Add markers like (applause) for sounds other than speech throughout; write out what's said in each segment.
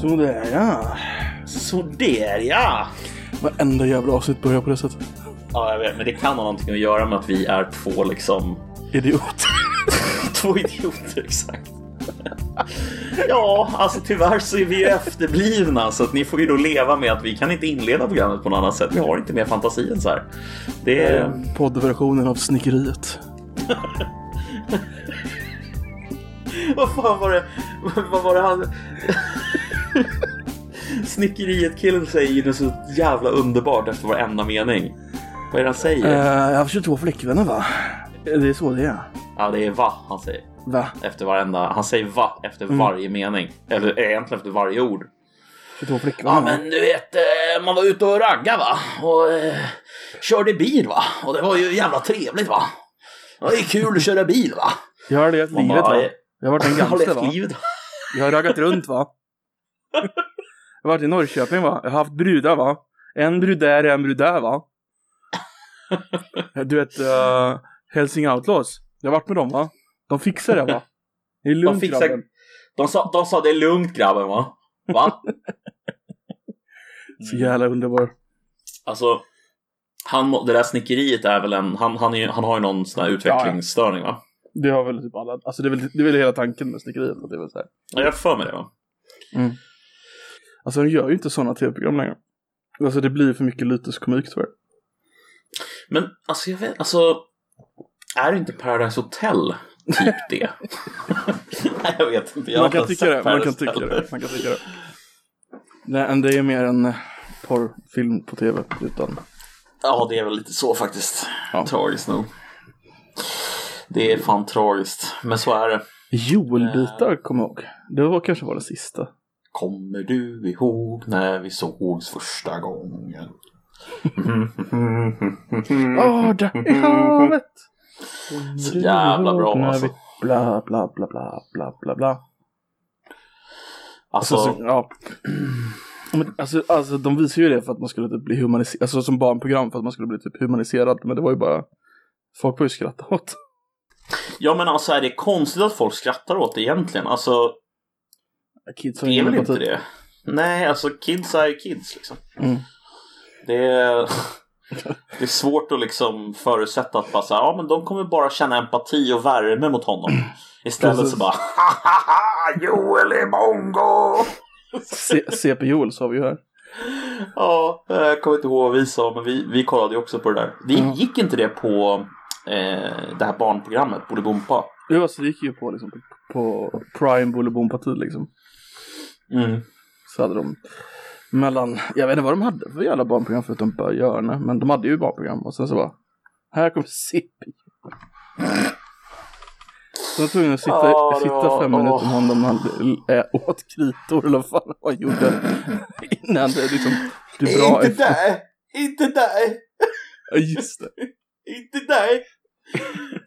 Sådär ja. Sådär ja! Varenda jävla avsnitt börjar på det sättet. Ja, jag vet, men det kan ha någonting att göra med att vi är två liksom... Idiot. (laughs) två idioter, exakt. ja, alltså tyvärr så är vi ju efterblivna så att ni får ju då leva med att vi kan inte inleda programmet på något annat sätt. Vi har inte mer fantasi än så här. Det är... Poddversionen av Snickeriet. (laughs) Vad fan var det? Vad var det han... (laughs) Snickeriet-killen säger något så jävla underbart efter varenda mening. Vad är det han säger? Uh, jag har 22 flickvänner va? Det är så det är. Ja, det är va han säger. Va? Efter varenda... Han säger va efter Mm. varje mening. Eller egentligen efter varje ord. 22 flickvänner Ja men du vet, eh, man var ute och ragga va? Och eh, körde bil va? Och det var ju jävla trevligt va? Det var ju kul att köra bil va? Jag har levt livet va? eh, Jag har varit en (laughs) gangster va? Jag har raggat runt va? Jag har varit i Norrköping va? Jag har haft brudar va? En brud där, en brud där va? Du vet, uh, Helsing Outlaws. Jag har varit med dem va? De fixar det va? Det är De, lugnt fixar, grabben. de, sa, de sa det är lugnt grabben va? Va? Så jävla underbar. Alltså, han, det där snickeriet är väl en, han, han, är, han har ju någon sån här utvecklingsstörning va? Det har väl typ alla, alltså det är väl, det är väl hela tanken med snickeriet. Det är väl så här. Ja, jag för mig det va? Alltså de gör ju inte sådana tv-program längre. Alltså det blir för mycket lyteskomik tyvärr. Men alltså jag vet, alltså är det inte Paradise Hotel typ det? (laughs) Nej jag vet inte. Jag man kan tycka det, man kan tycka det, man kan tycka det. Nej, det är mer en eh, porrfilm på tv utan Ja det är väl lite så faktiskt. Ja. Tragiskt nog. Det är fan tragiskt. Men så är det. Joel-bitar kommer jag ihåg. Det var kanske var det sista. Kommer du ihåg när vi sågs första gången? Åh, (laughs) där i havet! Så jävla bra alltså. Bla, bla, bla, bla, bla, bla, bla. Alltså, Alltså, så, ja. Men, alltså, alltså de visar ju det för att man skulle typ bli humaniserad, alltså som barnprogram för att man skulle bli typ humaniserad. Men det var ju bara, folk får ju skratta åt. ja men alltså är det konstigt att folk skrattar åt det egentligen? Alltså Kids har det är väl inte det? Nej, alltså kids är kids liksom. Mm. Det är, (laughs) det är svårt att liksom förutsätta att bara så här, ja men de kommer bara känna empati och värme mot honom. Istället Precis. så bara Hahaha, Joel är mongo! CP Joel sa vi ju här. Ja, jag kommer inte ihåg vad vi sa men vi, vi kollade ju också på det där. Det Ja. gick inte det på eh, det här barnprogrammet, Bolibompa? Jo, alltså det gick ju på liksom på, på Prime Bolibompa-tid liksom. Mm. Så hade de mellan, jag vet inte vad de hade för jävla barnprogram förutom Börjörne. Men de hade ju barnprogram och sen så bara, här kommer CP. Så jag tvungen att sitta, det sitta var- fem minuter med honom när han åt kritor eller vad fan han gjorde. (laughs) Innan det liksom blev bra. Inte där! Inte där! Ja, just det. (laughs) Inte dig!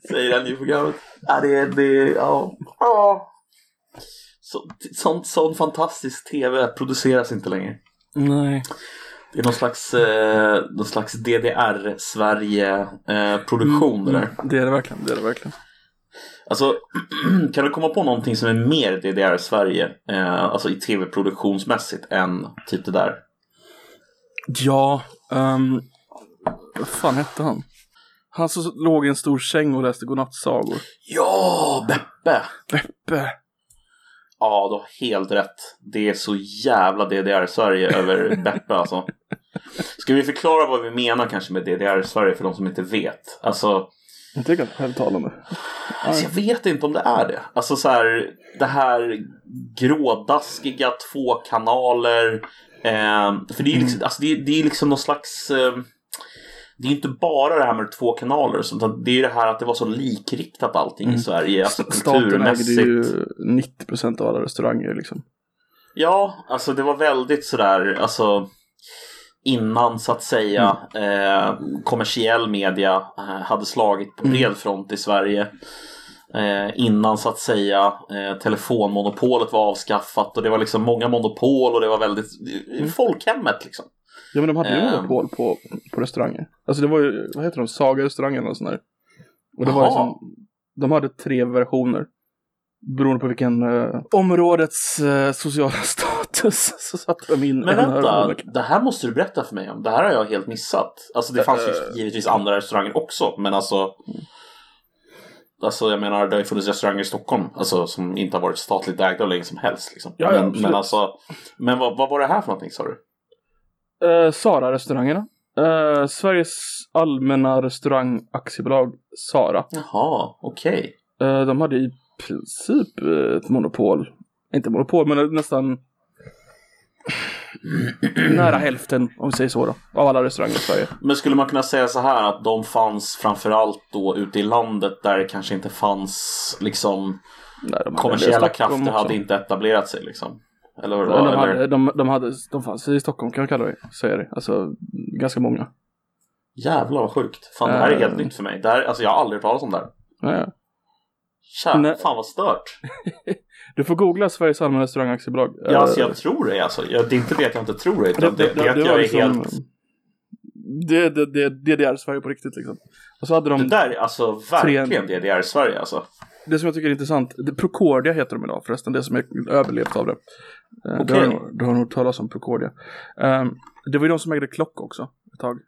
Säger han i programmet. Ja, det är... Det, är- ja. ja. Så, sån, sån fantastisk tv produceras inte längre. Nej. Det är någon slags, eh, någon slags DDR-Sverige-produktion det där. Det är det verkligen, det är det verkligen. Alltså, (clears throat) kan du komma på någonting som är mer DDR-Sverige, eh, alltså i tv-produktionsmässigt, än typ det där? Ja, um, vad fan hette han? Han som låg i en stor säng och läste godnattsagor. Ja, Beppe! Beppe. Ja, du har helt rätt. Det är så jävla DDR-Sverige över (laughs) Beppe alltså. Ska vi förklara vad vi menar kanske med DDR-Sverige för de som inte vet? Alltså, Jag tycker att själv talar alltså, jag vet inte om det är det. Alltså så här, det här grådaskiga två kanaler. Eh, för det är liksom, alltså, det det är liksom någon slags... Eh, det är inte bara det här med två kanaler, utan det är det här att det var så likriktat allting i Sverige. Alltså Staten ägde kulturmässigt. ju 90% av alla restauranger liksom. Ja, alltså det var väldigt sådär, alltså innan så att säga eh, kommersiell media eh, hade slagit på bred front i Sverige. Eh, innan så att säga eh, telefonmonopolet var avskaffat och det var liksom många monopol och det var väldigt folkhemmet liksom. Ja men de hade ju Ehm. monopol på, på restauranger. Alltså det var ju, vad heter de, Saga-restaurangen och sån där. Och det var Jaha. liksom, de hade tre versioner. beroende på vilken eh, områdets eh, sociala (laughs) status så satte de in Men en vänta, det här måste du berätta för mig om. Det här har jag helt missat. Alltså det fanns ju Eh. givetvis andra restauranger också, men alltså Alltså jag menar, det har ju funnits restauranger i Stockholm alltså, som inte har varit statligt ägda hur länge som helst. Liksom. Ja, ja, men, men alltså, men vad, vad var det här för någonting sa du? Eh, Sara-restaurangerna. Eh, Sveriges allmänna restaurang aktiebolag Sara. Jaha, okej. Eh, de hade i princip eh, ett monopol. Inte monopol, men nästan nära hälften, om vi säger så då, av alla restauranger i Sverige. Men skulle man kunna säga så här att de fanns framförallt då ute i landet där det kanske inte fanns liksom Nej, de kommersiella krafter hade inte etablerat sig liksom? Eller vad det var? de, Eller? hade, de, de, hade, de fanns i Stockholm kan jag kalla det, säger det. Alltså ganska många. Jävlar vad sjukt. Fan det här är Eh. helt nytt för mig. Det här, alltså jag har aldrig hört talas om det här. Ja, ja. Tja, Nej. fan vad stört. (laughs) Du får googla Sveriges allmänna restaurang aktiebolag. Ja, alltså Eh, jag tror det alltså. Jag, det är inte det att jag inte tror det, utan det, det, är att var jag är liksom- helt... Det, det, det, DDR Sverige på riktigt liksom. Och så hade de, Det det, där är alltså verkligen DDR Sverige alltså. Som jag tycker är intressant, det, Procordia heter de idag förresten, det som är överlevt av det. Eh, Du, har, nog- du har nog talas om Procordia. Ehm, det var ju de som ägde Klock också, ett tag.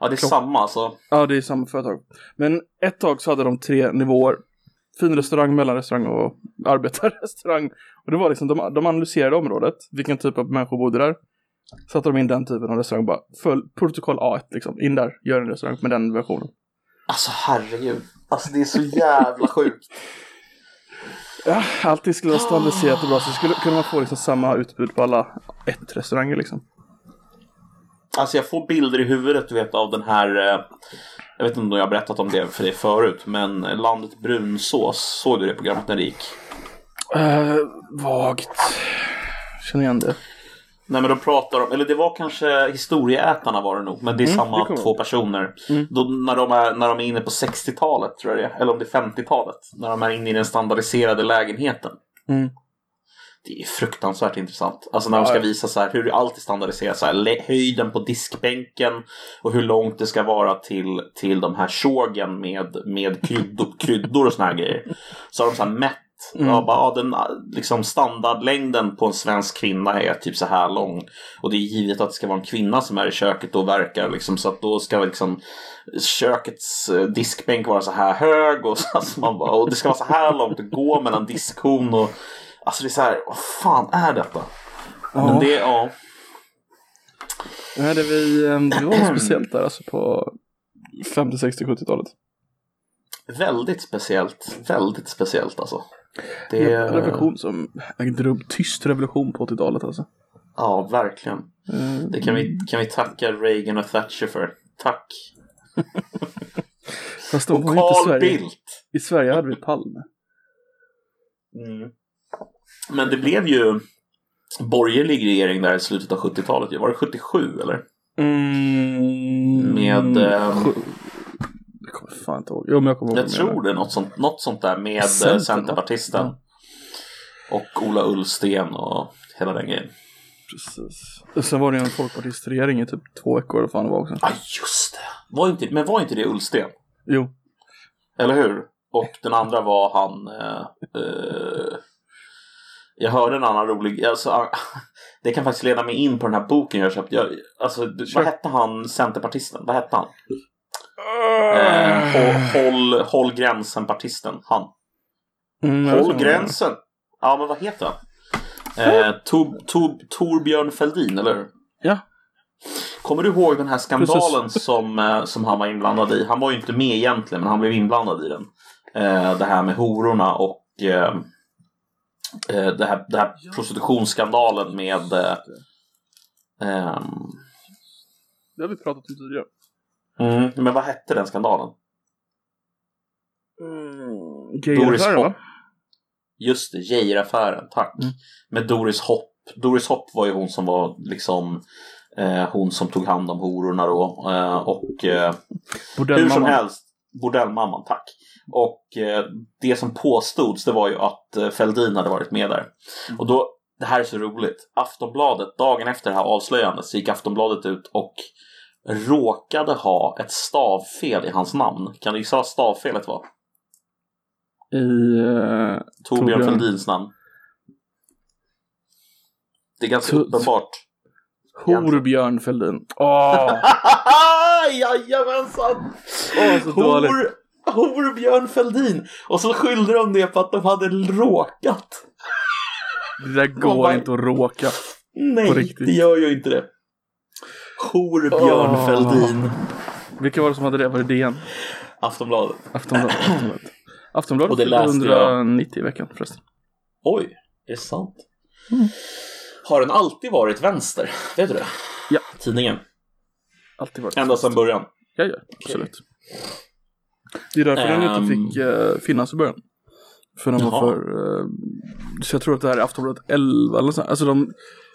Ja, det är Klock- samma alltså. Ja, det är samma företag. Men ett tag så hade de tre nivåer. Finrestaurang, mellanrestaurang och (laughs) arbetarrestaurang. Och det var liksom, de, de analyserade området, vilken typ av människor bodde där. Satte de in den typen av restaurang, bara föll protokoll A1 liksom, in där, gör en restaurang med den versionen. Alltså herregud. Alltså det är så jävla (laughs) sjukt. Ja, allting skulle vara standardiserat och bra, så skulle, kunde man få liksom samma utbud på alla ett restauranger liksom. Alltså jag får bilder i huvudet du vet av den här eh, Jag vet inte om jag har berättat om det för dig förut Men landet brunsås Såg du det programmet när det gick? Uh, vagt. Känner igen det. Nej men de pratar om, eller det var kanske historieätarna var det nog Men det är Mm, samma det två personer Mm. Då, när, de är, när de är inne på 60-talet tror jag det är Eller om det är 50-talet När de är inne i den standardiserade lägenheten Mm. Det är fruktansvärt intressant. Alltså när de ska visa så här hur allt är standardiserat. Så här, höjden på diskbänken och hur långt det ska vara till, till de här sågen med, med kryddor, kryddor och såna här grejer. Så har de så här mätt. Mm. Ja, bara, ja, den, liksom standardlängden på en svensk kvinna är typ så här lång. Och det är givet att det ska vara en kvinna som är i köket och verkar. Liksom, så att då ska liksom kökets eh, diskbänk vara så här hög. Och, (laughs) så, alltså man bara, och det ska vara så här långt att gå mellan diskhon och Alltså det är så här, vad fan är detta? Men Ja, det, ja. Nej, det, vi, eh, det var speciellt där alltså på 50, 60, 70-talet. Väldigt speciellt. Väldigt speciellt alltså. Det är en revolution som ägde rum, tyst revolution på 80-talet alltså. ja, verkligen. Eh, Det kan vi, kan vi tacka Reagan och Thatcher för. Tack. (laughs) Fast de Och var ju inte Carl Sverige. Bildt. I Sverige hade vi Palme. Mm. Men det blev ju borgerlig regering där i slutet av 70-talet. Var det 77 eller? Mm, Med, eh, fan inte ihåg. Jo, men jag kommer ihåg Jag tror det är något sånt, något sånt där med? Centerpartisten. Och Ola Ullsten och hela den grejen. Precis. Sen var det en folkpartistregering i typ två veckor eller fan det var också. Ja, ah, just det. Var inte, men var inte det Ullsten? Jo. Eller hur? Och den andra var han... Eh, eh, jag hörde en annan rolig... Alltså, ah, (laughs) det kan faktiskt leda mig in på den här boken jag köpt. Jag, alltså, Kör. vad hette han, Centerpartisten? Vad hette han? Eh, håll, håll, gränsen-partisten. Han. Mm, Håll gränsen! Ja, men vad heter han? Eh, Tor, Tor, Torbjörn Fälldin, eller hur? Ja. Kommer du ihåg den här skandalen Precis. som, eh, som han var inblandad i? Han var ju inte med egentligen, men han blev inblandad i den. Eh, det här med hororna och eh, eh, det här, det här prostitutionsskandalen med... Eh, ehm, Det har vi pratat om tidigare. Mm, men vad hette den skandalen? Mm, Hopp. va? Just det, Geijeraffären, tack. Mm. Med Doris Hopp. Doris Hopp var ju hon som var liksom eh, hon som tog hand om hororna då. Eh, och eh, hur som helst, bordellmamman, tack. Och eh, det som påstods det var ju att eh, Fälldin hade varit med där. Och då, det här är så roligt. Aftonbladet, dagen efter det här avslöjandet så gick Aftonbladet ut och råkade ha ett stavfel i hans namn. Kan du gissa vad stavfelet var? I... Uh, Torbjörn Fälldins namn. Det är ganska uppenbart. Horbjörn Fälldin. Åh! (laughs) Jajamensan! Så dåligt. Horbjörn Fälldin. Och så skyllde de det på att de hade råkat. Det där går bara- inte att råka. Nej, det gör ju inte det. Horbjörn Åh. Fälldin. Vilka var det som hade det? Var det DN? Aftonbladet. Aftonbladet? Aftonbladet, (clears throat) Aftonbladet Och det läste jag. 190 i veckan förresten. Oj, är det sant? Mm. Har den alltid varit vänster? Vet du det? Ja. Tidningen. Alltid varit Ända sedan början. Ja, ja, absolut. Det är därför den Ehm. inte fick eh, finnas i början. För den var för... eh, så jag tror att det här är Aftonbladet 11 eller så. Alltså de...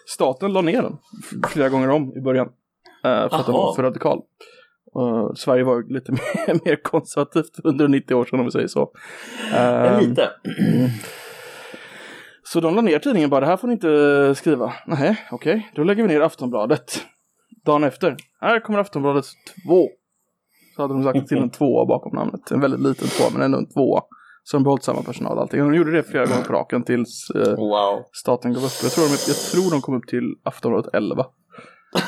Staten la ner den flera gånger om i början. Eh, för att den var för radikal. Och Sverige var lite (laughs) mer, mer konservativt under 90 år sedan om vi säger så. Ehm, lite. (clears throat) Så de la ner tidningen bara, det här får ni inte skriva. Nej, okej, då lägger vi ner Aftonbladet. Dagen efter, här kommer Aftonbladet 2. Så hade de sagt till en tvåa bakom namnet. En väldigt liten tvåa, men ändå en tvåa. Som behållit samma personal allting. De gjorde det flera gånger på raken tills eh, Wow. staten gav upp. Jag tror, de, jag tror de kom upp till Aftonbladet 11. (laughs)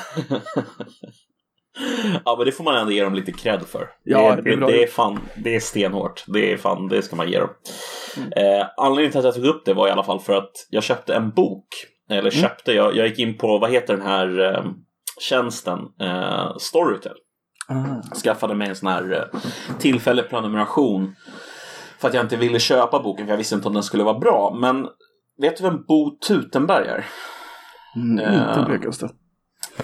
Ja men det får man ändå ge dem lite cred för. Ja, det, det är det, är fan, det är stenhårt. Det är fan, det ska man ge dem. Mm. Eh, anledningen till att jag tog upp det var i alla fall för att jag köpte en bok. Eller Mm. köpte, jag, jag gick in på, vad heter den här eh, tjänsten? Eh, Storytel. Ah. Skaffade mig en sån här eh, tillfällig prenumeration. För att jag inte ville köpa boken för jag visste inte om den skulle vara bra. Men vet du vem Bo Tutenberg är? Mm, Eh. inte blekaste.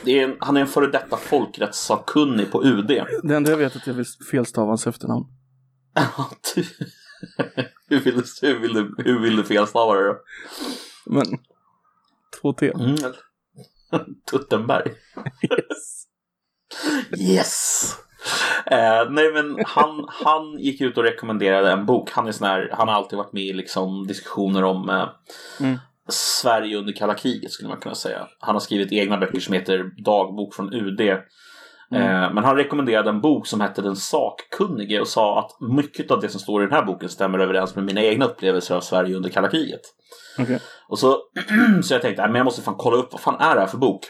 Är en, han är en före detta folkrättssakkunnig på UD. Det enda jag vet är att jag vill felstava hans efternamn. Hur, vill du, hur, vill du, hur vill du felstava det då? Men, två T. Mm. Tuttenberg. Yes. Yes! Eh, nej men han, han gick ut och rekommenderade en bok. Han är sån här, han har alltid varit med i liksom diskussioner om eh, Mm. Sverige under kalla kriget skulle man kunna säga. Han har skrivit egna böcker som heter Dagbok från UD. Eh, men han rekommenderade en bok som hette Den sakkunnige och sa att mycket av det som står i den här boken stämmer överens med mina egna upplevelser av Sverige under kalla kriget. Okej. Och så, (clears throat) så jag tänkte, "Nej, men jag måste fan kolla upp vad fan är det här för bok?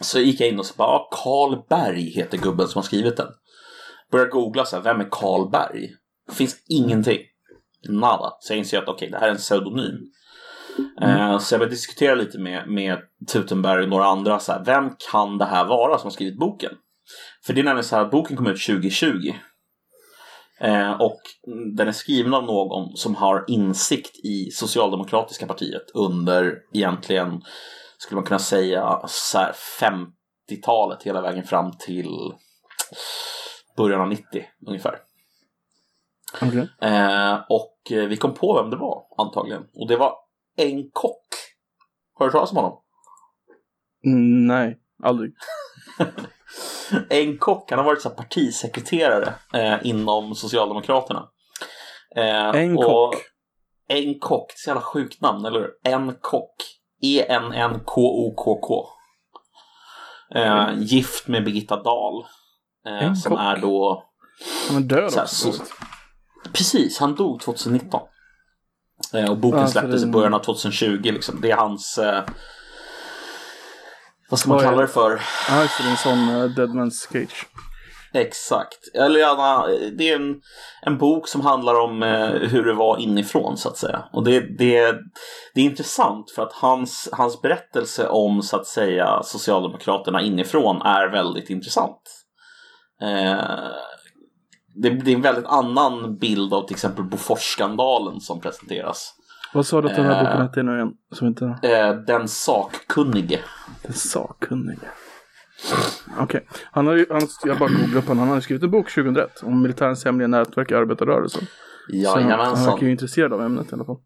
Så gick jag in och så bara, Karl Berg heter gubben som har skrivit den. Började googla så här, vem är Karl Berg? Det finns ingenting. Nada. Så jag inser att okej, det här är en pseudonym. Eh, så jag började diskutera lite med, med Tutenberg och några andra. Så här, vem kan det här vara som har skrivit boken? För det är nämligen så här att boken kom ut 2020. Eh, och den är skriven av någon som har insikt i Socialdemokratiska partiet under egentligen, skulle man kunna säga, så här 50-talet hela vägen fram till början av 90 ungefär. Okej. Eh, och vi kom på vem det var antagligen. Och det var en kock. Har du hört talas om honom? Mm, nej, aldrig. (laughs) En kock, han har varit så partisekreterare eh, inom Socialdemokraterna. Eh, En kock. En kock, det är så jävla sjukt namn, eller hur? En kock. E-N-N-K-O-K-K. Eh, gift med Birgitta Dahl. Eh, som kock. är då... Han är död också. så- Precis, han dog 2019. Eh, och boken släpptes i början av 2020. Liksom. Det är hans... Eh, vad ska man kalla det? för? Ja, just det, en sån uh, Dead Man's Cage. Exakt. Eller ja, det är en, en bok som handlar om eh, hur det var inifrån så att säga. Och det, det, det är intressant för att hans, hans berättelse om så att säga Socialdemokraterna inifrån är väldigt intressant. Eh, det, är en väldigt annan bild av till exempel Boforsskandalen som presenteras. Vad sa du att den här Eh. boken hette nu igen? Som inte... Eh, den sakkunnige. Den sakkunnige. Okej. Han har ju, han, jag bara googlade upp honom. Han har skrivit en bok 2001 om militärens hemliga nätverk i arbetarrörelsen. Så han, Jajamensan. verkar ju intresserad av ämnet i alla fall.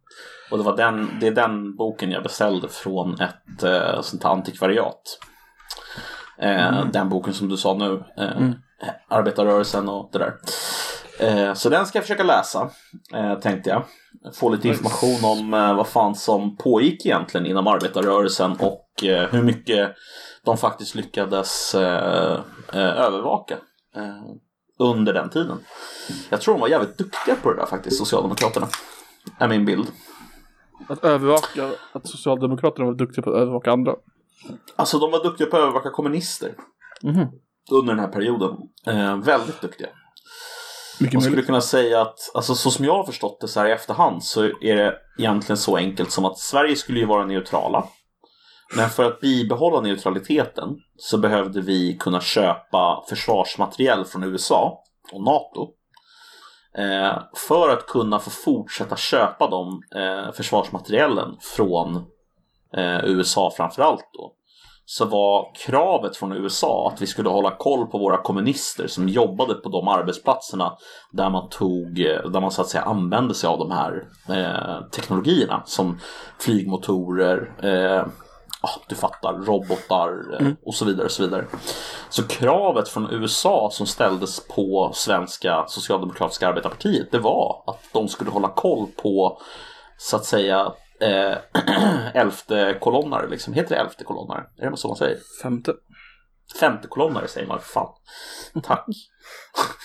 Och det var den, det är den boken jag beställde från ett eh, sånt här antikvariat. Eh, Den boken som du sa nu. Eh, Arbetarrörelsen och det där. Eh, så den ska jag försöka läsa, eh, tänkte jag. Få lite information om eh, vad fan som pågick egentligen inom arbetarrörelsen och hur mycket de faktiskt lyckades övervaka. Under den tiden. Jag tror de var jävligt duktiga på det där faktiskt, Socialdemokraterna. Är min bild. Att övervaka, att Socialdemokraterna var duktiga på att övervaka andra. Alltså de var duktiga på att övervaka kommunister. Mhm. Under den här perioden. Eh, väldigt duktiga. Mycket Man skulle möjligt. kunna säga att, alltså så som jag har förstått det så här i efterhand så är det egentligen så enkelt som att Sverige skulle ju vara neutrala. Men för att bibehålla neutraliteten så behövde vi kunna köpa försvarsmateriel från USA och NATO. Eh, för att kunna få fortsätta köpa de eh, försvarsmaterielen från eh, USA framförallt då så var kravet från USA att vi skulle hålla koll på våra kommunister som jobbade på de arbetsplatserna där man tog, eh, där man så att säga använde sig av de här eh, teknologierna som flygmotorer, eh, ja, du fattar, robotar eh, och så vidare och så vidare. Så kravet från USA som ställdes på svenska socialdemokratiska arbetarpartiet det var att de skulle hålla koll på så att säga eh, (clears throat) elfte kolonnare liksom. Heter det elfte kolonnare? Är det så man säger? Femte. Femte kolonnare säger man, fan. Tack.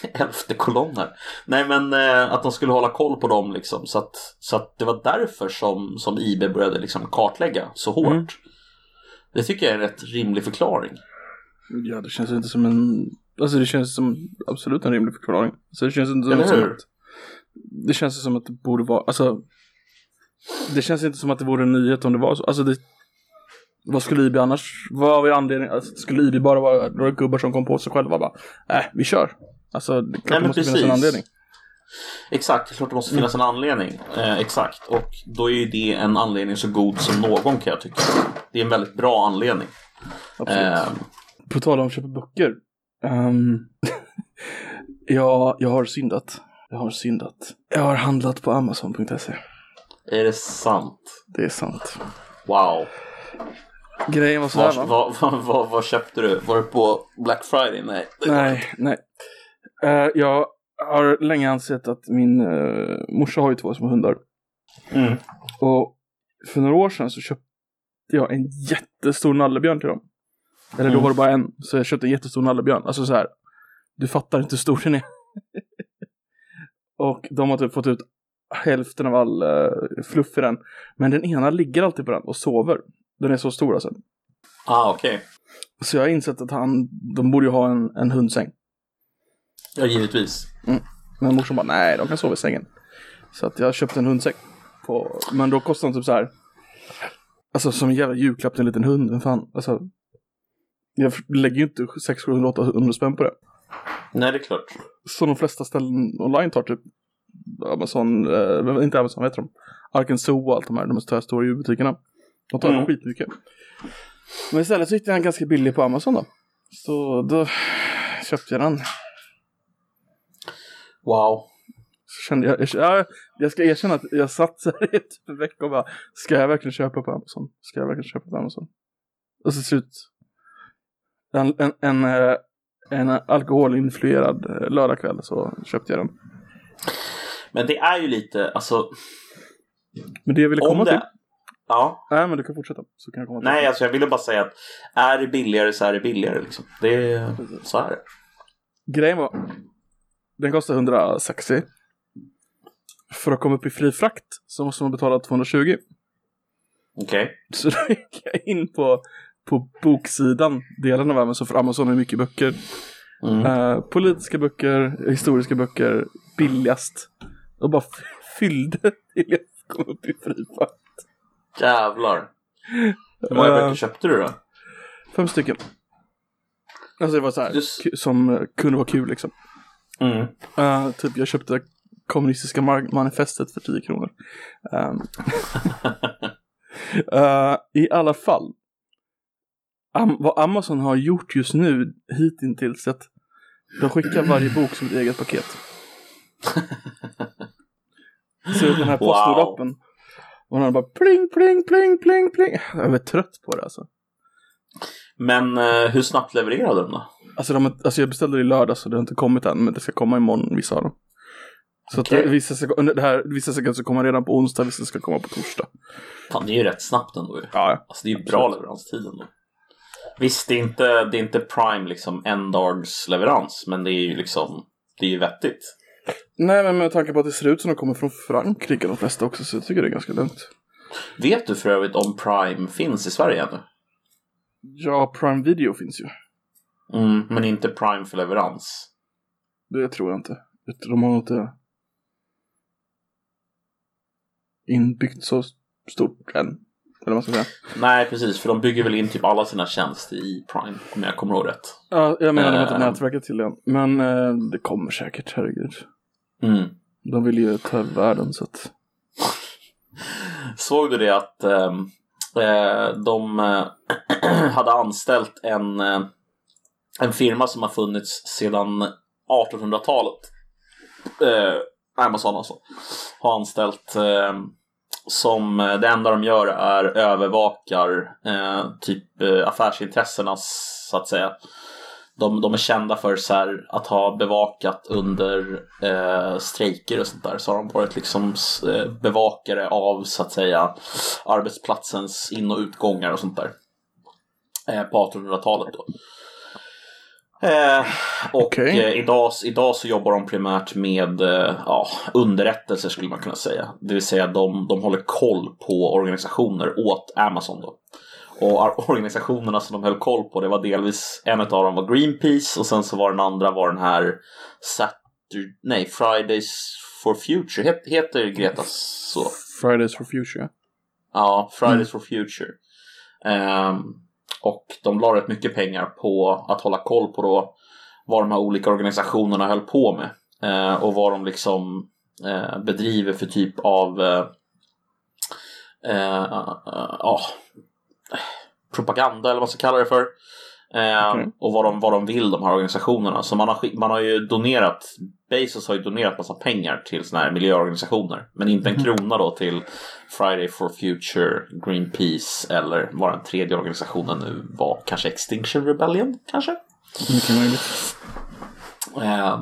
(laughs) Elfte kolonner. Nej men eh, att de skulle hålla koll på dem liksom. Så att, så att det var därför som, som IB började liksom kartlägga så hårt. Mm. Det tycker jag är en rätt rimlig förklaring. Ja, det känns inte som en... Alltså det känns som absolut en rimlig förklaring. Så det känns inte som, som att... Det känns som att det borde vara, alltså... Det känns inte som att det vore en nyhet om det var så. Alltså det... Vad skulle IB annars, vad var anledningen? Alltså, skulle IB bara vara några gubbar som kom på sig själva bara, äh, vi kör. Alltså, det, klart Nej, det måste finnas precis. en anledning. Exakt, det är klart det måste finnas Mm. en anledning. Eh, exakt, och då är ju det en anledning så god som någon kan jag tycka. Det är en väldigt bra anledning. Absolut. Eh, På tal om att köpa böcker. (laughs) Um, ja, jag har syndat. Jag har syndat. Jag har handlat på Amazon.se. är det sant? Det är sant. Wow. Grejen var sådär Var, va? vad, vad, vad, vad köpte du? Var det på Black Friday? Nej. Nej, nej. Eh, jag har länge ansett att min uh, morsa har ju två små hundar. Mm. Och för några år sedan så köpte jag en jättestor nallebjörn till dem. Eller då var det bara en. Så jag köpte en jättestor nallebjörn. Alltså så här. Du fattar inte hur stor den är. (laughs) och de har typ fått ut hälften av all uh, fluff i den. Men den ena ligger alltid på den och sover. Den är så stor alltså. Ah, okej. Så jag har insett att han, de borde ju ha en, en hundsäng. Ja, givetvis. Men morsan bara, nej de kan sova i sängen. Så att jag köpte en hundsäck. På, men då kostar den typ så här. Alltså som en jävla julklapp till en liten hund. Men fan, alltså. Jag lägger ju inte 600, 700, 800 spänn på det. Nej, det är klart. Så de flesta ställen online tar typ Amazon, eh, inte Amazon, vad heter de? Arken Zoo och allt de här, de här stora djurbutikerna. De tar Mm. skitmycket. Men istället så hittade jag en ganska billig på Amazon då. Så då köpte jag den. Wow. Så kände jag, jag, ja, jag ska erkänna att jag satt så här i typ en vecka och bara, ska jag verkligen köpa på Amazon? Ska jag verkligen köpa på Amazon? Och så slut, en, en, en, eh, en alkoholinfluerad eh, lördagkväll så köpte jag den. Men det är ju lite, alltså. Men det jag ville komma Om till, det... Ja. nej men du kan fortsätta. Så kan jag komma till. Nej, alltså jag ville bara säga att är det billigare så är det billigare liksom. Det är, så är det. Grejen var, den kostar 160. För att komma upp i fri frakt så måste man betala 220. Okej. Så då gick jag in på, på boksidan, delen av Amazon, för Amazon har mycket böcker. Mm. Eh, politiska böcker, historiska böcker, billigast. Och bara fyllde till jag kom upp i fri. Jävlar. Hur många böcker köpte du då? Fem stycken. Alltså det var så här, Just- som eh, kunde vara kul liksom. Mm. Eh, typ jag köpte kommunistiska manifestet för 10 kronor. Ehm. (laughs) Eh, I alla fall. Am- vad Amazon har gjort just nu hittills att de skickar varje bok som ett eget paket. (laughs) Så den här postordlappen. Och den bara pling, pling, pling, pling, pling. Jag är trött på det alltså. Men eh, hur snabbt levererade de då? Alltså, de, alltså jag beställde det i lördags och det har inte kommit än. Men det ska komma imorgon, vissa av dem. Så Okej. att det, vissa, ska, det här, vissa ska alltså komma redan på onsdag, vissa ska komma på torsdag. Fan, det är ju rätt snabbt ändå ju. Ja, Alltså det är ju bra leveranstid ändå. Visst, det är inte, det är inte prime liksom en dags leverans, men det är ju liksom Det är ju vettigt. Nej, men med tanke på att det ser ut som de kommer från Frankrike de flesta också, så jag tycker det är ganska lugnt. Vet du för övrigt om Prime finns i Sverige ännu? Ja, Prime Video finns ju. Mm, men inte Prime för leverans. Det tror jag inte. De har inte inbyggt så stort än. Eller vad ska säga. Nej, precis. För de bygger väl in typ alla sina tjänster i Prime, om jag kommer ihåg rätt. Ja, jag menar de har inte Ehm. nätverket till än. Men eh, det kommer säkert, herregud. Mm. De vill ju ta över världen så att... (laughs) Såg du det att ehm, eh, de eh, (clears throat) hade anställt en, eh, en firma som har funnits sedan 1800-talet. Eh, Amazon alltså. Har anställt eh, som det enda de gör är övervakar eh, typ eh, affärsintressenas så att säga. De, de är kända för så här, att ha bevakat under eh, strejker och sånt där. Så har de varit liksom eh, bevakare av så att säga arbetsplatsens in och utgångar och sånt där. Eh, på 1800-talet då. Eh, och Okej. eh, idag, idag så jobbar de primärt med eh, ja, underrättelser skulle man kunna säga. Det vill säga de, de håller koll på organisationer åt Amazon då. Och organisationerna som de höll koll på det var delvis en av dem var Greenpeace och sen så var den andra var den här Saturday, nej Fridays for Future, Het, heter Greta så? Fridays for Future. Ja, Fridays for Future. Ehm, och de la rätt mycket pengar på att hålla koll på då vad de här olika organisationerna höll på med. Eh, och vad de liksom eh, bedriver för typ av eh, eh, eh, ja, propaganda eller vad man ska kalla det för. Eh, Okej. Och vad de, vad de vill de här organisationerna. Så man har, man har ju donerat, Bezos har ju donerat massa pengar till sådana här miljöorganisationer. Men inte en krona då till Friday for Future, Greenpeace eller vad den tredje organisationen nu var. Kanske Extinction Rebellion kanske? Mycket möjligt. Eh,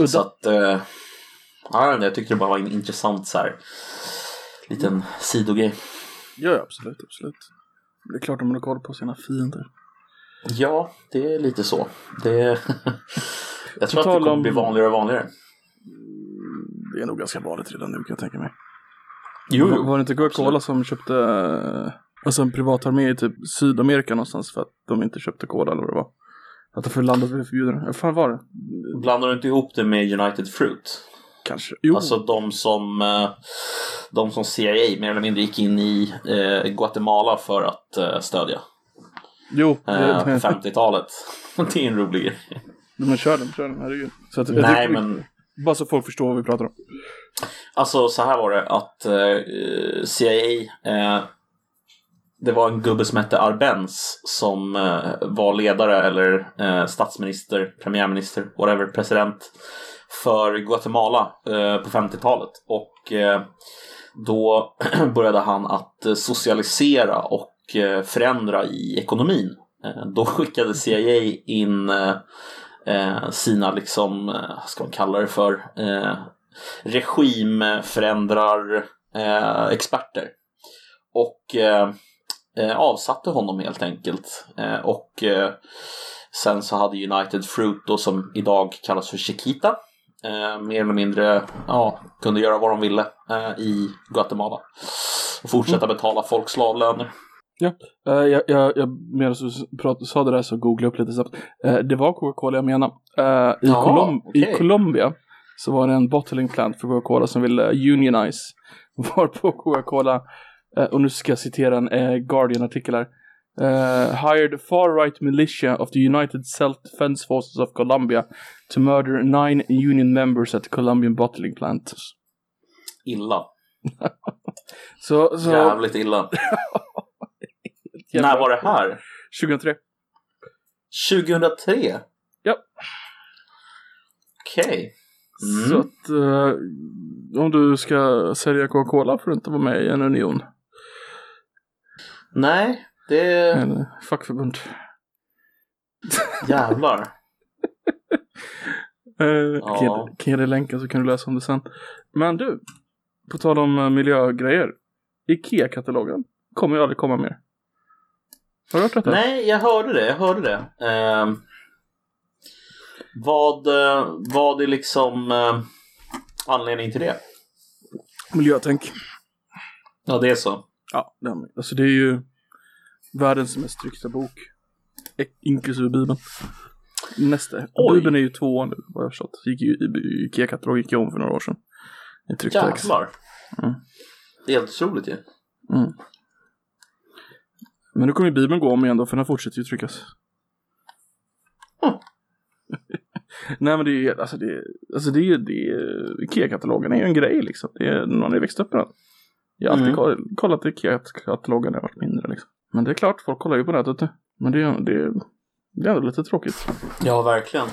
(clears throat) så att, eh, ja, jag vet inte, jag tyckte det bara var en intressant så här liten sidogrej. Ja, absolut, absolut. Det är klart de håller koll på sina fiender. Ja, det är lite så. Det (laughs) jag tror att det kommer om- bli vanligare och vanligare. Det är nog ganska vanligt redan nu kan jag tänka mig. Jo, Var, jo. var det inte Coca-Cola som köpte eh, alltså en privat armé i typ Sydamerika någonstans för att de inte köpte cola eller vad det var? Att de landet blev förbjudna. Vad fan var det? Blandar du inte ihop det med United Fruit? Kanske. Jo. Alltså de som, eh, de som CIA mer eller mindre gick in i eh, Guatemala för att eh, stödja jo. på 50-talet. (laughs) Det är en rolig grej. men kör den, kör den, herregud. Så att, Nej, men Bara så folk förstår vad vi pratar om. Alltså så här var det att eh, CIA eh, Det var en gubbe som hette Arbenz som eh, var ledare eller statsminister, premiärminister, whatever, president för Guatemala eh, på 50-talet. Och eh, då (clears throat) började han att eh, socialisera och förändra i ekonomin. Då skickade CIA in sina, liksom, vad ska man kalla det för, regimförändrar experter. Och eh, avsatte honom helt enkelt. Eh, och eh, sen så hade United Fruit då som idag kallas för Chiquita. Eh, mer eller mindre ja, kunde göra vad de ville eh, i Guatemala. Och fortsätta betala folk slavlöner. Eh, jag, jag, jag medan du prat, sa det där så googlade jag upp lite snabbt. Eh, det var Coca-Cola jag menade. Eh, i, Ja, Colom- okej. I Colombia så var det en bottling plant för Coca-Cola som ville eh, unionize. (laughs) Varpå Coca-Cola, eh, och nu ska jag citera en Guardian-artikel här. Eh, hired far-right militia of the United Self-Defense Forces of Colombia to murder nine union members at the Colombian bottling plant. Illa. (laughs) Så, så Jävligt illa. (laughs) När var det här? 2003. 2003? Ja. Okej. Så Mm. att eh, om du ska sälja Coca-Cola får du inte vara med i en union. Nej, det... Eller fackförbund. Jävlar. (laughs) Eh, Ja. kan, jag, kan jag dig länken så kan du läsa om det sen. Men du, på tal om eh, miljögrejer. Ikea-katalogen kommer ju aldrig komma mer. Har du hört detta? Nej, jag hörde det. Jag hörde det. Ehm, Vad, eh, vad är liksom eh, anledningen till det? Miljötänk. Ja, det är så. Ja, alltså det är ju världens mest tryckta bok. Inklusive Bibeln. Nästa. Oj. Bibeln är ju två nu vad jag har förstått. Gick ju, IKEA-katalog gick ju om för några år sedan. I tryckt text. Mm. Det är helt otroligt ju. Mm. Men nu kommer ju Bibeln gå om igen då, för den fortsätter ju tryckas. Mm. (laughs) Nej men det är ju, alltså det är, alltså det är ju, IKEA-katalogen är ju en grej liksom. Det är, man har ju växt upp med den. Jag har alltid Mm. koll- kollat IKEA-katalogen när jag varit mindre liksom. Men det är klart, folk kollar ju på nätet nu. Men det är, det det är ändå lite tråkigt. Ja, verkligen.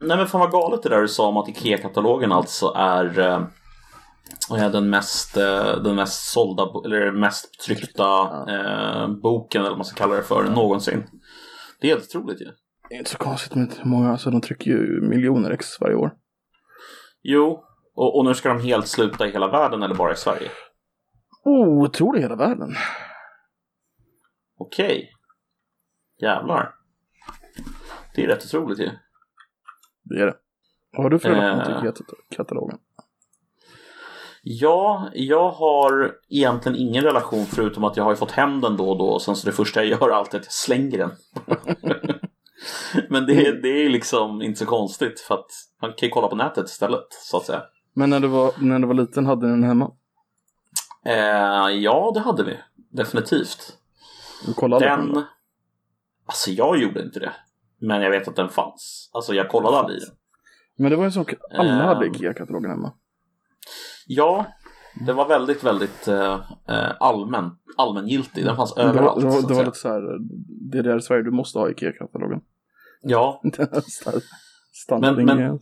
Nej men fan vad galet det där du sa om att IKEA-katalogen alltså är eh, den mest, eh, den mest sålda, eller mest tryckta eh, boken, eller vad man ska kalla det för, någonsin. Det är helt otroligt ju. Det är inte så konstigt med hur många, alltså de trycker ju miljoner ex varje år. Jo, och, och nu ska de helt sluta i hela världen eller bara i Sverige? Oh, jag tror det är hela världen. Okej. Jävlar. Det är rätt otroligt ju. Det är det. Vad har du för relation till Eh. IKEA-katalogen? Ja, jag har egentligen ingen relation förutom att jag har ju fått hem den då och då och sen så det första jag gör är alltid att jag slänger den. (laughs) Men det, är- det är liksom inte så konstigt för att man kan ju kolla på nätet istället så att säga. Men när du var, när du var liten hade ni den hemma? Eh, ja, det hade vi. Definitivt. Du kollade på Den... den? Alltså jag gjorde inte det. Men jag vet att den fanns. Alltså jag kollade aldrig i den. Men det var ju som alla Eh. hade IKEA-katalogen hemma. Ja, det var väldigt, väldigt eh, eh, allmän, allmängiltig. Den fanns Det var, överallt. det var, det var lite så här, det är där Sverige, du måste ha IKEA-katalogen. Ja, (laughs) Standard Men- men-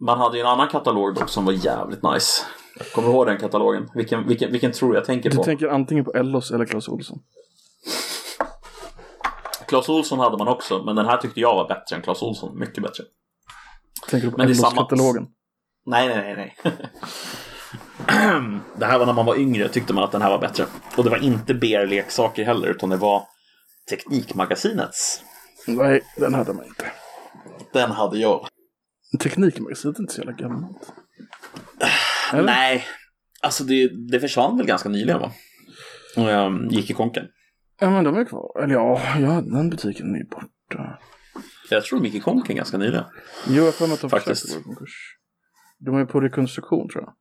man hade ju en annan katalog dock som var jävligt nice. Kommer du ihåg den katalogen? Vilken, vilken, vilken tror jag tänker Du på? tänker antingen på Ellos eller Clas Ohlson. Clas Ohlson hade man också, men den här tyckte jag var bättre än Clas Ohlson. Mycket bättre. Tänker du på samma- Ellos-katalogen? Nej, nej, nej, nej. (clears throat) det här var när man var yngre tyckte man att den här var bättre. Och det var inte BR-leksaker heller, utan det var Teknikmagasinets. Nej, den hade man inte. Den hade jag. Teknikmagasinet är inte så jävla gammalt. Eller? Nej, alltså det, det försvann väl ganska nyligen va? Och jag gick i konken. Ja men de är kvar. Eller ja, ja den butiken är ju borta. Jag tror de gick i konken ganska nyligen. Jo, jag för mig att de Faktiskt. försökte i konkurs. De är på rekonstruktion tror jag.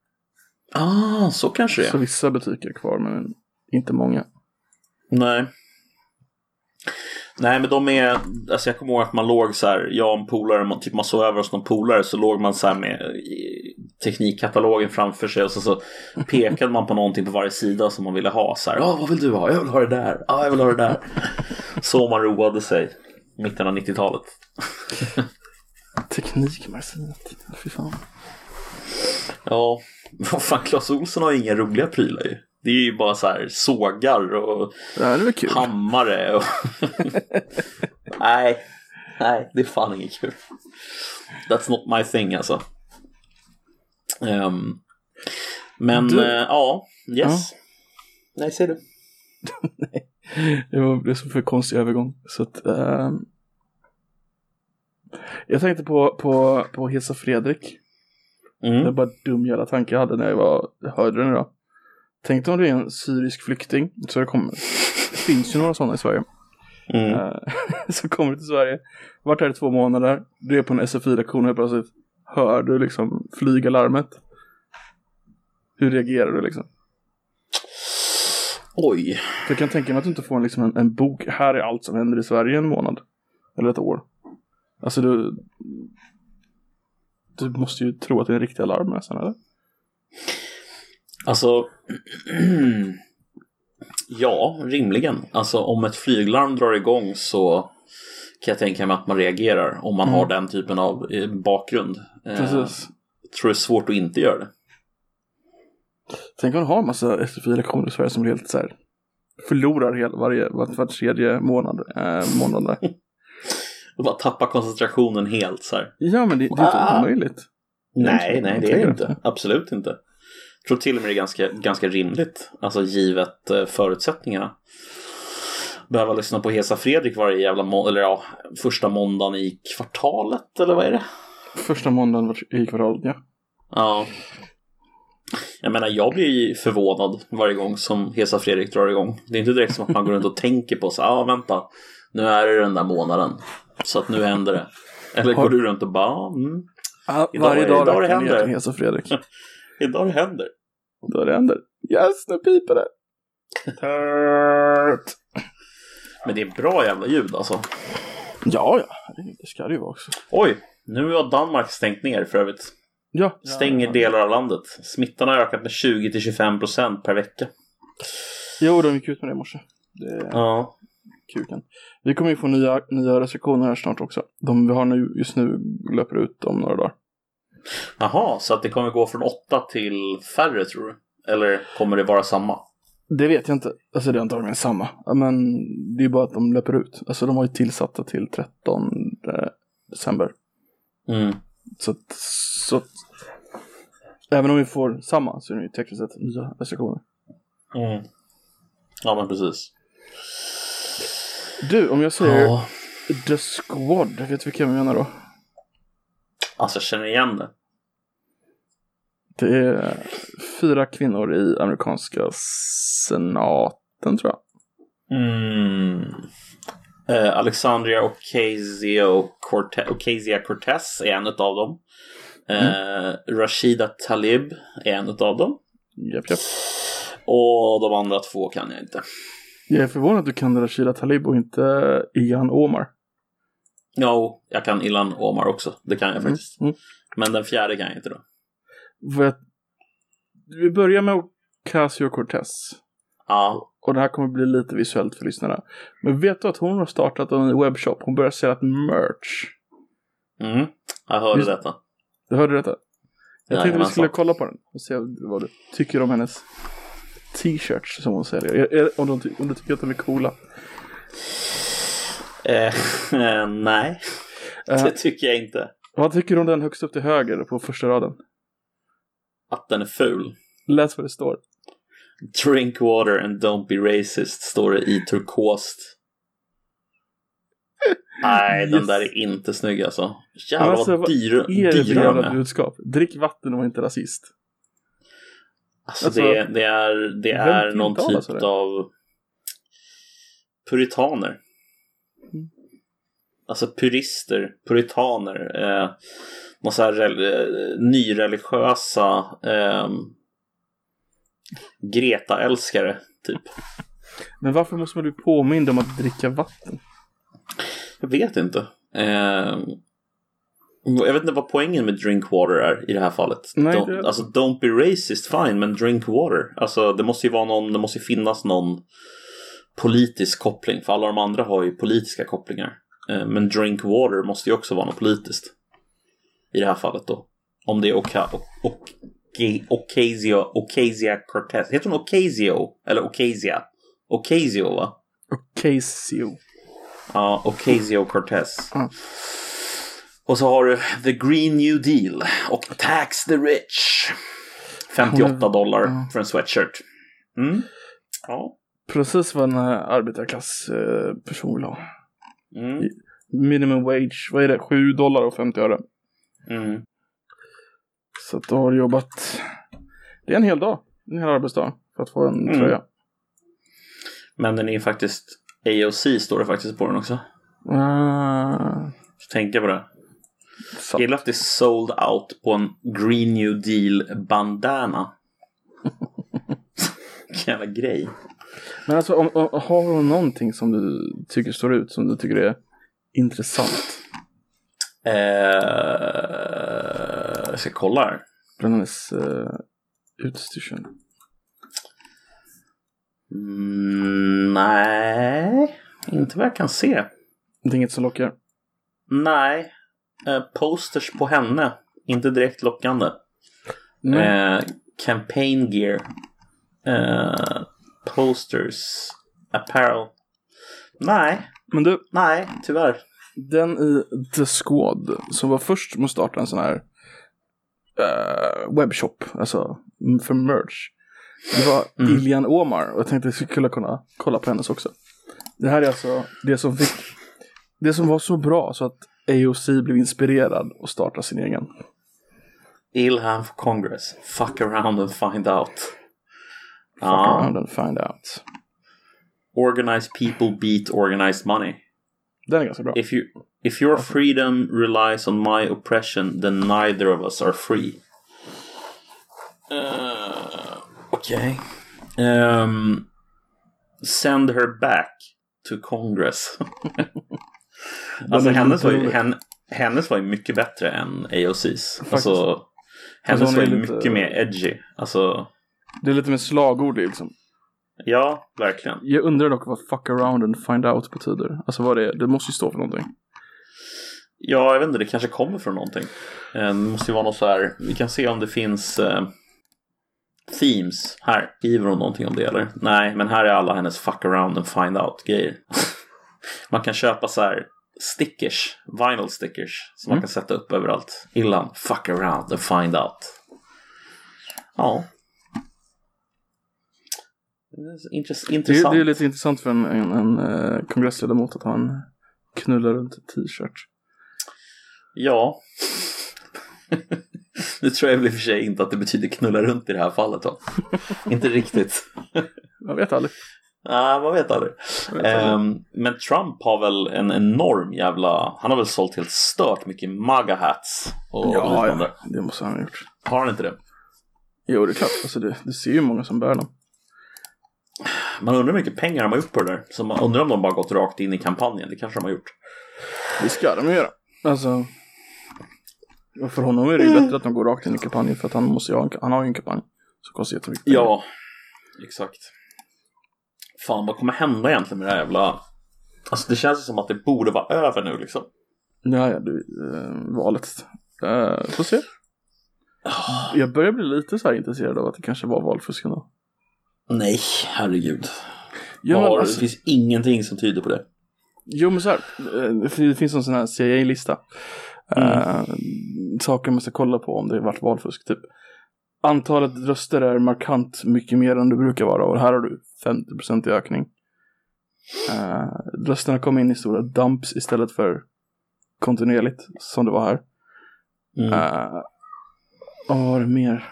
Ah, så kanske det Så är. vissa butiker är kvar men inte många. Nej. Nej men de är, alltså jag kommer ihåg att man låg så här, jag och en polare, man, typ man sov över hos någon polare så låg man så här med teknikkatalogen framför sig och så, så pekade man på någonting på varje sida som man ville ha så här, ja vad vill du ha? Jag vill ha det där, ja jag vill ha det där. Så man roade sig mitten av 90-talet. (laughs) Teknikmagasinet. Fy fan. Ja, (laughs) vad fan Clas Ohlson har ju inga roliga prylar ju. Det är ju bara så här sågar och kul. hammare och... (laughs) nej, nej, det är fan inget kul. That's not my thing alltså. Ehm, men Du- eh, ja, yes. Nej, ser du. (laughs) Det var det som för konstig övergång. Så att, ehm, jag tänkte på, på, på Hesa Fredrik. Det var Mm. bara dum jävla tanke jag hade när jag var, hörde den idag. Tänk om det är en syrisk flykting. Så det kommer. Det finns ju några sådana i Sverige. Mm. Eh, (laughs) så kommer du till Sverige. Varit här i två månader. Du är på en SFI-lektion helt plötsligt. Hör du liksom flyga larmet. Hur reagerar du liksom? Oj. För jag kan tänka mig att du inte får en, liksom en, en bok. Här är allt som händer i Sverige en månad. Eller ett år. Alltså du... Du måste ju tro att det är en riktig alarm nästan eller? Alltså, (clears throat) ja, rimligen. Alltså om ett flyglarm drar igång så kan jag tänka mig att man reagerar om man Mm. har den typen av eh, bakgrund. Eh, Precis. Jag tror det är svårt att inte göra det. Tänk om man har en massa SFI-lektioner i Sverige som helt så här förlorar hel, varje, var, var tredje månad. Eh, månad. (laughs) Och bara tappa koncentrationen helt så här. Ja men det, det är inte Ah. omöjligt. Nej, nej, det är det inte. Absolut inte. Jag tror till och med det är ganska, ganska rimligt. Alltså givet eh, förutsättningarna. behöva lyssna på Hesa Fredrik varje jävla må- eller ja, första måndagen i kvartalet eller vad är det? Första måndagen i kvartalet, ja. Ja. Jag menar, jag blir ju förvånad varje gång som Hesa Fredrik drar igång. Det är inte direkt som att man går runt och tänker på så ja ah, vänta, nu är det den där månaden. Så att nu händer det. Eller går du runt och bara, mm, ja Idag- varje dag idag det händer. Hesa Fredrik. (laughs) (laughs) idag det händer. Då det händer. Yes, nu piper det. Tört. Men det är bra jävla ljud alltså. Ja, ja. Det ska det ju vara också. Oj, nu har Danmark stängt ner för övrigt. Ja. Stänger ja. delar av landet. Smittan har ökat med 20-25% per vecka. Jo, de gick ut med det i morse. Det är Ja. kuken. Vi kommer ju få nya, nya restriktioner här snart också. De vi har nu, just nu löper ut om några dagar. Jaha, så att det kommer gå från 8 till färre tror du? Eller kommer det vara samma? Det vet jag inte. Alltså det är antagligen samma. Men det är bara att de löper ut. Alltså de har ju tillsatta till 13 december. Mm. Så att, så att även om vi får samma så är det ju tekniskt sett nya restriktioner. Mm. Ja, men precis. Du, om jag säger Ja. The Squad, vet du vilka jag menar då? Alltså, jag känner igen det. Det är fyra kvinnor i amerikanska senaten tror jag. Mm. Eh, Alexandria Ocasio-Cortez är en av dem. Eh, Rashida Talib är en av dem. Japp, japp. Och de andra två kan jag inte. Jag är förvånad att du kan Rashida Talib och inte Ian Omar. Jo, jag kan Ilan Omar också. Det kan jag faktiskt. Mm. Men den fjärde kan jag inte då. Vi börjar med Ocasio-Cortez. Ja, Och det här kommer bli lite visuellt för lyssnarna. Men vet du att hon har startat en webbshop? Hon börjar sälja ett merch. mm. jag hörde Just- detta. Du hörde detta? Jag tänkte vi skulle kolla på den och se vad du tycker om hennes t-shirts som hon säljer. Om, ty- om du tycker att de är coola. Eh, (laughs) nej, Eh, det tycker jag inte. vad tycker du om den högst upp till höger på första raden? Att den är ful. Läs vad det står. Drink water and don't be racist står det i turkost. (laughs) Nej, den Yes. där är inte snygg alltså. Jävlar Alltså, vad vad dyr, Är det dyra de är. budskap? Drick vatten och var inte rasist. Alltså, Alltså, det, det är, det är någon typ sådär? av puritaner. Alltså purister, puritaner. Eh, här rel- eh, nyreligiösa eh, Greta-älskare typ. Men varför måste man bli påmind om att dricka vatten? Jag vet inte. Eh, jag vet inte vad poängen med drink water är i det här fallet. Nej, don't, det- Alltså don't be racist fine, men drink water. Alltså det måste ju vara någon, det måste finnas någon politisk koppling. För alla de andra har ju politiska kopplingar. Eh, men drink water måste ju också vara något politiskt. I det här fallet då. Om det är Oka, o, o, Ocasio, Ocasio Cortez. Heter hon Ocasio? Eller Ocasia? Ocasio va? Ocasio. Ja, Ocasio Cortez. Ja. Och så har du The Green New Deal och Tax the Rich. 58 Hon är- dollar för en sweatshirt. Mm. Ja. Precis vad en arbetarklassperson vill ha. Mm. Minimum wage, vad är det? 7 dollar och 50 öre. Mm. Så att du har jobbat. Det är en hel dag. En hel arbetsdag. För att få en Mm. tröja. Men den är faktiskt AOC står det faktiskt på den också. Uh, Så tänka på det. så. Jag gillar att det är sold out på en Green New Deal bandana. Vilken (laughs) jävla grej. Men alltså om, om, har hon någonting som du tycker står ut? Som du tycker är intressant? Eh, jag ska kolla här. Hennes uh, utstyrsel. Mm, nej, inte vad jag kan se. Det är inget som lockar. Nej, eh, posters på henne. Inte direkt lockande. Nej. Eh, campaign gear. Eh, posters. Apparel. Nej, Men du, nej, tyvärr. den i The Squad som var först med att starta en sån här eh, webbshop, alltså för merch. Det var Mm. Iljan Omar och jag tänkte att jag skulle kunna kolla på hennes också. Det här är alltså det som fick, det som var så bra så att AOC blev inspirerad och startade sin egen. Ilham for Congress. Fuck around and find out. Fuck around and find out. Organized people beat organized money. Den är ganska bra. If you if your freedom relies on my oppression, then neither of us are free. Uh, Okej. Ehm, send her back to Congress. (laughs) alltså hennes var, ju, hen, hennes var ju mycket bättre än AOC's. Faktiskt. Alltså, hennes Alltså, var ju lite- mycket mer edgy. Alltså, Det är lite mer slagord liksom. Ja, verkligen. Jag undrar dock vad fuck around and find out betyder. Alltså vad det är. Det måste ju stå för någonting. Ja, jag vet inte, det kanske kommer från någonting. Eh, Det måste ju vara något så här, vi kan se om det finns eh, themes här. Skriver hon någonting om det eller? Nej, men här är alla hennes fuck around and find out grejer. (laughs) man kan köpa så här stickers, vinyl stickers, som man Mm. kan sätta upp överallt. Illan, fuck around and find out. Ja. Det är intress- Det, intressant. det är lite intressant för en, en, en eh, kongressledamot att ha en knulla runt t-shirt. Ja. (laughs) nu tror jag väl i och för sig inte att det betyder knulla runt i det här fallet då. (laughs) inte riktigt. (laughs) Jag vet aldrig. Nej, man vet aldrig. Vet aldrig. Ehm, men Trump har väl en enorm jävla... Han har väl sålt helt stört mycket MAGA-hats och ja, liknande. ja, det måste han ha gjort. Har han inte det? Jo, det är klart. Alltså, det, det ser ju många som bär dem. Man undrar hur mycket pengar de har gjort på det där. Så man undrar om de bara gått rakt in i kampanjen. Det kanske de har gjort. Det ska de ju göra. Alltså, för honom är det ju bättre att de går rakt in i kampanjen för att han måste ju ha en, han har ju en kampanj. Så kostar jättemycket pengar. Ja, exakt. Fan, vad kommer hända egentligen med det här jävla... Alltså det känns ju som att det borde vara över nu liksom. Ja, ja, du, eh, valet. Eh, får se. Jag börjar bli lite så här intresserad av att det kanske var valfusk ändå. Nej, herregud. Ja, Var, men Det alltså, finns ingenting som tyder på det. jo, men så här. eh, Det finns en sån här CIA-lista. Eh, saker man ska kolla på om det har varit valfusk. Typ. Antalet röster är markant mycket mer än det brukar vara och här har du 50% i ökning. Uh, rösterna kom in i stora dumps istället för kontinuerligt som det var här. Mm. Uh, vad var det mer?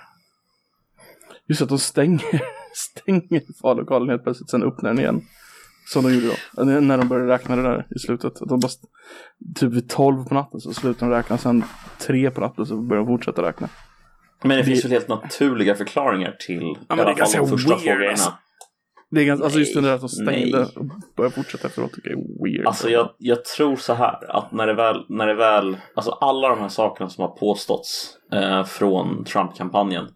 Just att de stänger, stänger vallokalen helt plötsligt, sen öppnar den igen. Som de gjorde då. När de började räkna det där i slutet. Att de bara, typ vid 12 på natten så slutar de räkna, sen 3 på natten så börjar de fortsätta räkna. Men det, det- finns väl helt naturliga förklaringar till men i det är fall ganska de första weird, alltså. Det är ganska, alltså just det där att de stängde nej. och började fortsätta efteråt tycker jag är weird. Alltså jag, jag tror så här att när det väl, när det väl, alltså alla de här sakerna som har påståtts eh, från Trump-kampanjen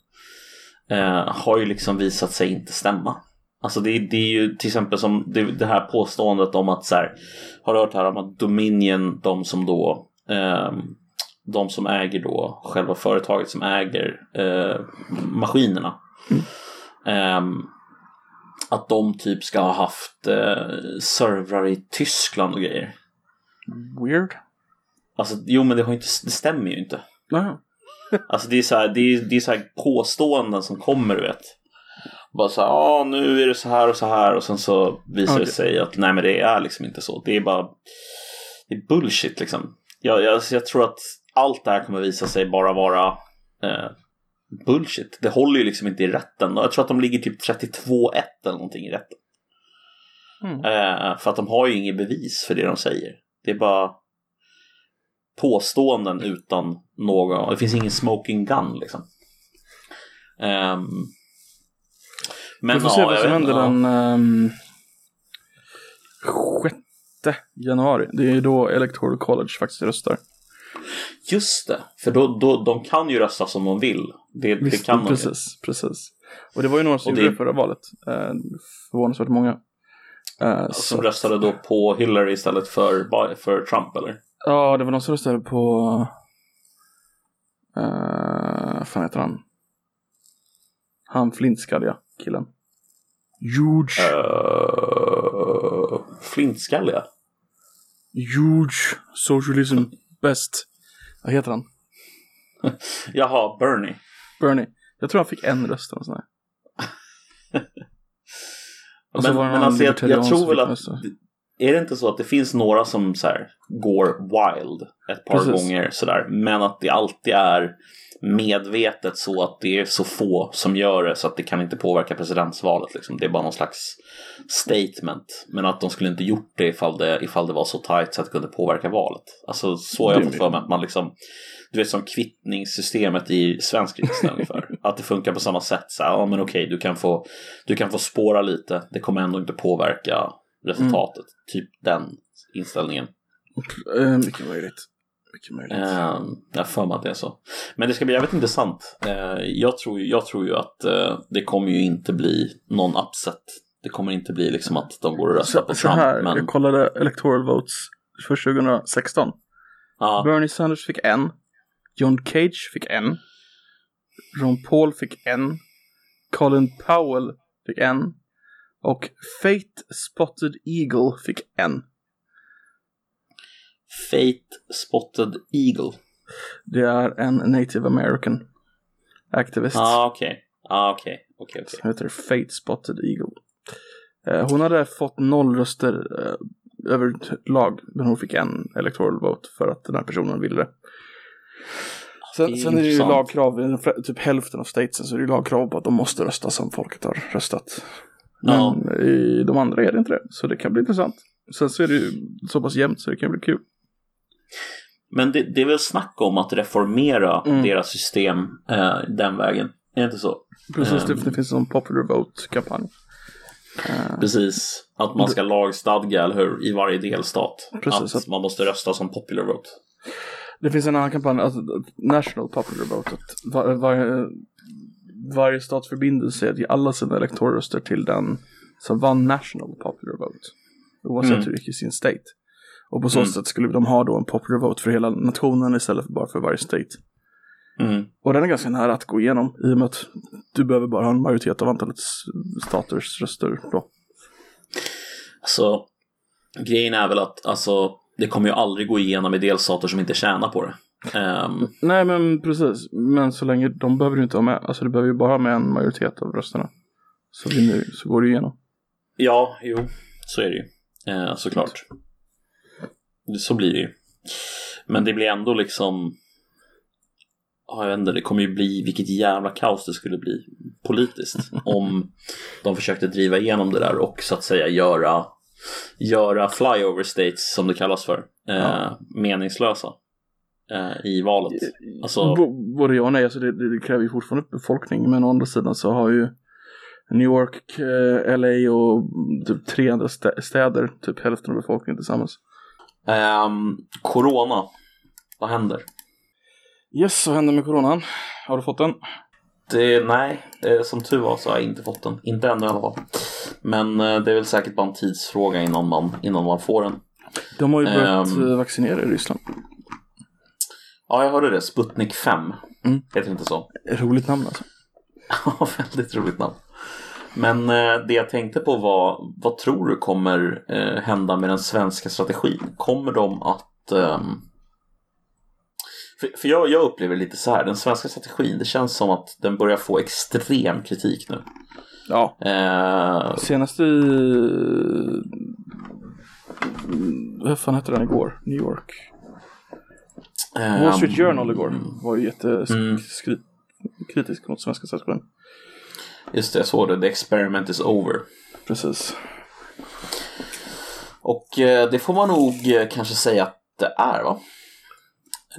eh, har ju liksom visat sig inte stämma. Alltså det, det är ju till exempel som det, det här påståendet om att så här, har du hört här om att Dominion, de som då ehm, de som äger då själva företaget som äger eh, maskinerna. Ehm, att de typ ska ha haft eh, servrar i Tyskland och grejer. Weird. Alltså jo men det, har inte, det stämmer ju inte. Naja. Alltså det är så här, det är, det är så här påståenden som kommer du vet. Bara så här, ja nu är det så här och så här och sen så visar Okej. det sig att nej men det är liksom inte så. Det är bara det är bullshit liksom. Jag, jag, jag tror att allt det här kommer visa sig bara vara eh, bullshit. Det håller ju liksom inte i rätten. Jag tror att de ligger typ 32-1 eller någonting i rätten. Mm. Eh, för att de har ju inget bevis för det de säger. Det är bara påståenden utan någon, det finns ingen smoking gun liksom. Ehm, men Vi får se ja, vad jag som händer den um, 6 januari. Det är ju då Electoral College faktiskt röstar. Just det, för då, då, de kan ju rösta som de vill. Det, det Visst, kan de ju. precis, precis. Och det var ju några som gjorde det- det förra valet. Eh, förvånansvärt många. Eh, så, Som röstade då på Hillary istället för, för Trump eller? Ja, det var någon som röstade på... Uh, vad fan heter han? Han flintskalliga killen. Huge. Uh, flintskalliga? Huge. Socialism best. Vad heter han? (laughs) Jaha, Bernie. Bernie. Jag tror han fick en röst eller sån här. (laughs) Men, men alltså jag, jag tror väl att det, är det inte så att det finns några som så här, går wild ett par Precis. gånger sådär, men att det alltid är medvetet så att det är så få som gör det så att det kan inte påverka presidentsvalet. Liksom. Det är bara någon slags statement. Men att de skulle inte gjort det ifall det, ifall det var så tajt så att det kunde påverka valet. Alltså så har jag fått för mig att man liksom du vet som kvittningssystemet i svensk riksdag ungefär. (laughs) Att det funkar på samma sätt. Så här, ja men okej, du, kan få, du kan få spåra lite. Det kommer ändå inte påverka resultatet. Typ den inställningen. Eh, mycket möjligt. Mycket möjligt. Eh, jag för mig att det är så. Men det ska bli jävligt intressant. Eh, jag, tror, jag tror ju att eh, det kommer ju inte bli någon upset. Det kommer inte bli liksom att de går och röstar så, på så Trump. här, men, jag kollade electoral votes för 2016. ja, Bernie Sanders fick en. John Cage fick en. Ron Paul fick en. Colin Powell fick en. Och Fate Spotted Eagle fick en. Fate Spotted Eagle. Det är en native american activist. Ja, okej. Ja, okej. Okej, okej. Som heter Fate Spotted Eagle. Eh, hon hade fått noll röster eh, överlag. Men hon fick en electoral vote för att den här personen ville det. Sen, Det är sen är det ju lagkrav, typ hälften av statesen så är det ju lagkrav på att de måste rösta som folket har röstat. Men Ja. i de andra är det inte det, så det kan bli intressant. Sen så är det ju så pass jämnt så det kan bli kul. Men det, det är väl snack om att reformera Mm. deras system eh, den vägen. Är det inte så? Precis, det, Ehm. det finns en popular vote-kampanj. Eh, Precis. Att man ska lagstadga, eller hur, i varje delstat. Precis, att att- man måste rösta som popular vote. Det finns en annan kampanj, alltså National Popular Vote. Var, var, varje stat förbinder sig att ge alla sina elektorröster till den som vann National Popular Vote. Oavsett Mm. hur det gick i sin state. Och på så Mm. sätt skulle de ha då en popular vote för hela nationen istället för bara för varje state. Mm. Och den är ganska nära att gå igenom i och med att du behöver bara ha en majoritet av antalet staters röster då. Så grejen är väl att alltså, det kommer ju aldrig gå igenom i delstater som inte tjänar på det. Ehm, Nej men precis, men så länge de behöver du inte ha med, alltså du behöver ju bara ha med en majoritet av rösterna. Så, vinner, så går det igenom. ja, jo, så är det ju. Eh, såklart. Så blir det ju. Men det blir ändå liksom Ja, jag vet inte, det kommer ju bli vilket jävla kaos det skulle bli politiskt (laughs) om de försökte driva igenom det där och så att säga göra göra flyover states som det kallas för eh, Ja. meningslösa eh, i valet. Alltså, B- både ja och nej, alltså det, det, det kräver ju fortfarande befolkning. Men å andra sidan så har ju New York, eh, LA och typ tre andra stä- städer, typ hälften av befolkningen tillsammans. ehm, corona, vad händer? Yes, vad händer med coronan? Har du fått den? Det, nej, som tur var så har jag inte fått den. Inte ännu i alla fall. Men eh, det är väl säkert bara en tidsfråga innan man, innan man får den. De har ju börjat eh, vaccinera i Ryssland. Ja, jag hörde det. Sputnik 5. Mm. Heter inte så? Roligt namn alltså. (laughs) Ja, väldigt roligt namn. Men eh, det jag tänkte på var, vad tror du kommer eh, hända med den svenska strategin? Kommer de att... ehm, för för jag, jag upplever lite så här, den svenska strategin, det känns som att den börjar få extrem kritik nu. Ja, Eh, senast i... Vad fan hette den igår? New York. Wall Street Journal igår var ju Mm. jättekritisk mot svenska strategin. Just det, jag såg det. The experiment is over. Precis. Och eh, det får man nog eh, kanske säga att det är va?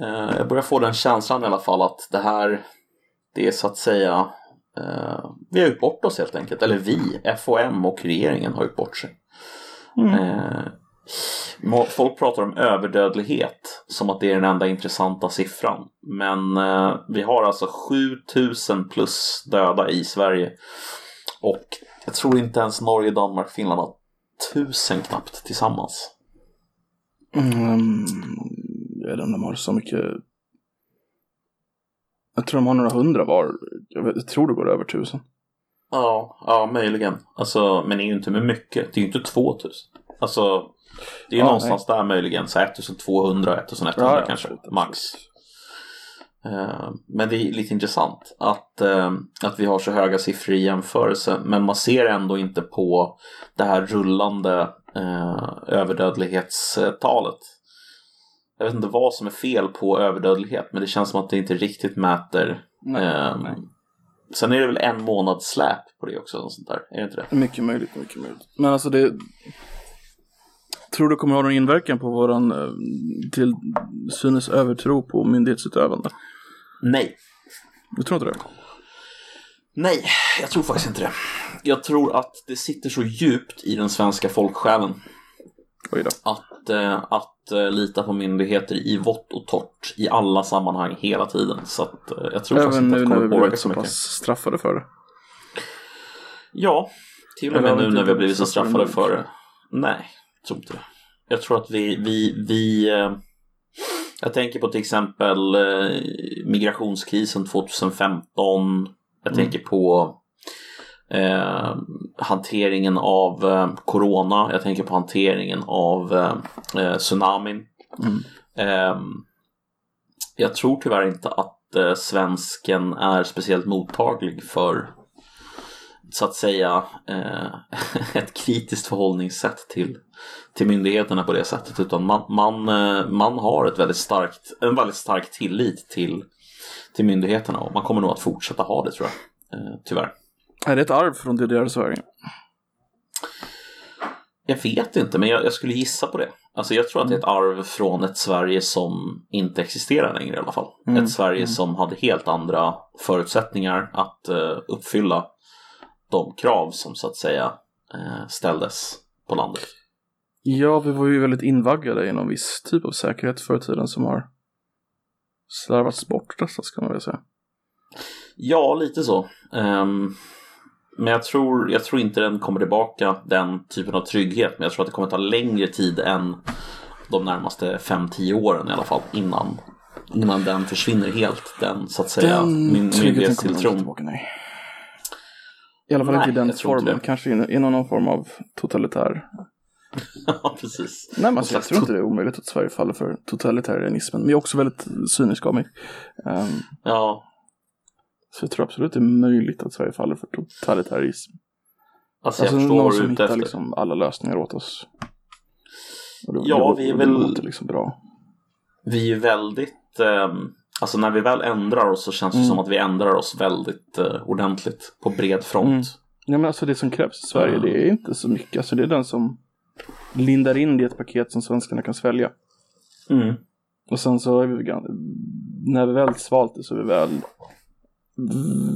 Eh, jag börjar få den känslan i alla fall att det här det är så att säga vi har gjort bort oss helt enkelt. Eller vi, FOM och regeringen har gjort bort sig. Må- folk pratar om överdödlighet som att det är den enda intressanta siffran. Men eh, vi har alltså 7000 plus döda i Sverige. Och jag tror inte ens Norge, Danmark, Finland har tusen knappt tillsammans. Mm, jag vet inte om de har så mycket. Jag tror de har några hundra var. Jag, tror det går över tusen. Ja, ja möjligen. Alltså, men det är ju inte med mycket. Det är ju inte 2000. Alltså, det är Ja, någonstans där möjligen. Så 1200, 1100 Ja, kanske. absolut, max. Eh, Men det är lite intressant att, eh, att vi har så höga siffror i jämförelse. Men man ser ändå inte på det här rullande eh, överdödlighetstalet. Jag vet inte vad som är fel på överdödlighet men det känns som att det inte riktigt mäter. Nej, Ehm, nej. Sen är det väl en månads släp på det också. Och sånt där. Är det inte det? Mycket möjligt, mycket möjligt. Men alltså det... Tror du kommer ha någon inverkan på våran eh, till synes övertro på myndighetsutövande? Nej. Du tror inte det? Nej, jag tror faktiskt inte det. Jag tror att det sitter så djupt i den svenska folksjälen att, eh, att eh, lita på myndigheter i vått och torrt i alla sammanhang hela tiden. Så att, jag tror faktiskt Även inte nu att det när kommer vi påverka så så mycket. pass straffade för det. Ja, till och med vi nu inte när vi har blivit så straffade för det. Nej, tror inte det. Jag tror att vi, vi, vi eh, jag tänker på till exempel eh, migrationskrisen 2015. Jag Mm. tänker på eh, hanteringen av eh, corona. Jag tänker på hanteringen av eh, eh, tsunamin. Mm. Eh, jag tror tyvärr inte att svensken är speciellt mottaglig för så att säga eh, (laughs) ett kritiskt förhållningssätt till, till myndigheterna på det sättet. Utan man, man, eh, man har ett väldigt starkt, en väldigt stark tillit till, till myndigheterna och man kommer nog att fortsätta ha det tror jag. Eh, tyvärr. Är det ett arv från DDR-Sverige? Jag vet inte, men jag, jag skulle gissa på det. Alltså jag tror att det är ett arv från ett Sverige som inte existerar längre i alla fall. Mm, Ett Sverige mm. som hade helt andra förutsättningar att eh, uppfylla de krav som så att säga eh, ställdes på landet. Ja, vi var ju väldigt invaggade i någon viss typ av säkerhet förr i tiden som har slarvats bort nästan ska man väl säga. Ja, lite så. Ehm, men jag tror, jag tror inte den kommer tillbaka, den typen av trygghet. Men jag tror att det kommer ta längre tid än de närmaste 5-10 åren i alla fall innan, innan den försvinner helt. Den så att säga Den myndighetstilltron. I alla fall Nej, inte i den formen, det. kanske i- någon form av totalitär. (laughs) Ja, precis. Nej men alltså, jag tror inte det är omöjligt att Sverige faller för totalitarianismen. Men jag är också väldigt cynisk av mig. Ehm, Ja, så jag tror absolut det är möjligt att Sverige faller för totalitarism. alltså, Alltså jag förstår någon som hittar efter. liksom alla lösningar åt oss. Det, Ja, det, vi är det väl- låter liksom bra. Vi är väldigt, ehm, alltså när vi väl ändrar oss så känns det Mm. som att vi ändrar oss väldigt eh, ordentligt på bred front. Mm. Ja men alltså det som krävs i Sverige det är inte så mycket. Alltså det är den som lindar in det i ett paket som svenskarna kan svälja. Mm. Och sen så är vi när vi väl svalt det så är vi väl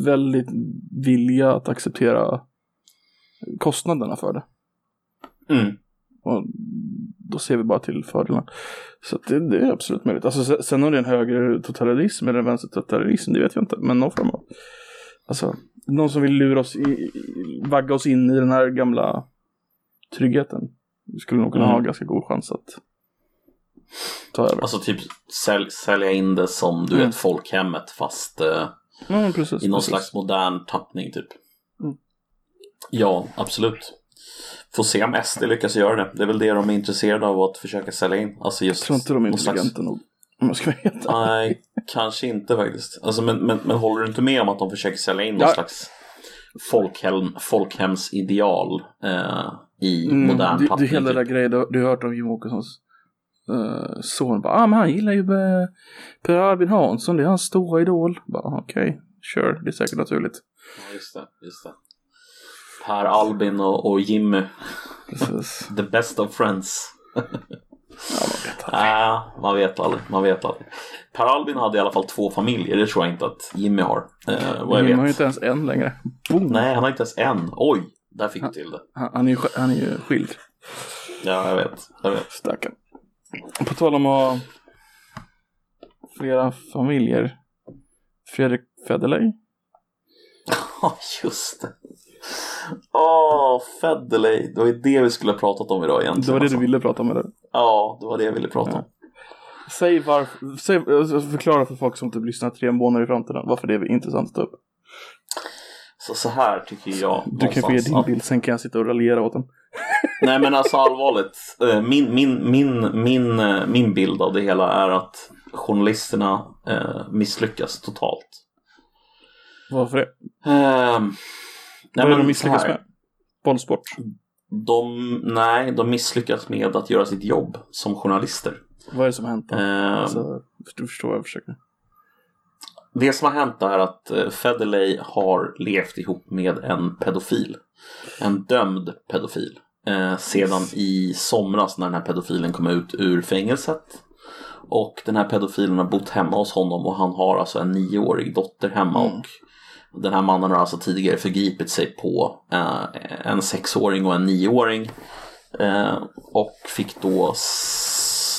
väldigt villiga att acceptera kostnaderna för det. Mm. Och då ser vi bara till fördelarna. Så det, det är absolut möjligt. Alltså, se- sen om det är en höger totalism eller en vänster totalism, det vet jag inte. Men någon form av. Alltså, någon som vill lura oss, i, vagga oss in i den här gamla tryggheten. Vi skulle nog kunna Mm. ha ganska god chans att ta över. Alltså typ sälj, sälja in det som du Mm. vet folkhemmet fast eh, men precis, i någon precis. slags modern tappning typ. Mm. Ja, absolut. Får se om SD lyckas göra det. Det är väl det de är intresserade av att försöka sälja in. Alltså just Jag tror inte de är någon slags- intelligenta nog. Om jag ska ärlig. Nej, kanske inte faktiskt. Alltså, men, men, men håller du inte med om att de försöker sälja in någon Ja. slags folkhem, folkhemsideal eh, i Mm, modern det, det tappning? är hela den grejen, du, du har hört om Jimmie Åkessons uh, son. Bara, ah, men han gillar ju eh, Per Albin Hansson, det är hans stora idol. Okej, sure, det är säkert naturligt. Ja, just det, just det. Per Albin och, och Jimmy, Precis. (laughs) the best of friends. Ja, man vet aldrig. Nej, man vet aldrig, man vet aldrig. Per Albin hade i alla fall två familjer, det tror jag inte att Jimmy har. Eh, vad jag Jimmy har ju inte ens en längre. Boom. Nej, han har inte ens en. Oj, där fick du till det. Han, han, är ju, han är ju skild. Ja, jag vet, jag vet. Stackarn. På tal om att ha flera familjer. Fredrik Federley. (laughs) Ja, just det. Åh, Federley. Det var ju det vi skulle ha pratat om idag egentligen. Det var det alltså. du ville prata om eller? Ja, det var det jag ville prata om. Säg varför, säg, alltså, förklara för folk som typ lyssnar tre månader i framtiden varför det är intressant att ta upp. Så, så här tycker jag. Du kan få ge din bild, sen kan jag sitta och raljera åt den. (laughs) Nej men alltså allvarligt. eh, Min, min, min, min, eh, min bild av det hela är att journalisterna eh, misslyckas totalt. Varför det? Ehm, nej, Vad är de misslyckas med? Bollsport? De, nej, de misslyckas med att göra sitt jobb som journalister. Vad är det som har hänt då? Eh, Alltså, du förstår vad jag försöker. Det som har hänt är att eh, Federley har levt ihop med en pedofil. En dömd pedofil. Eh, sedan i somras när den här pedofilen kom ut ur fängelset. Och den här pedofilen har bott hemma hos honom och han har alltså en nioårig dotter hemma. Mm. Och den här mannen har alltså tidigare förgripit sig på eh, en sexåring och en nioåring. Eh, och fick då,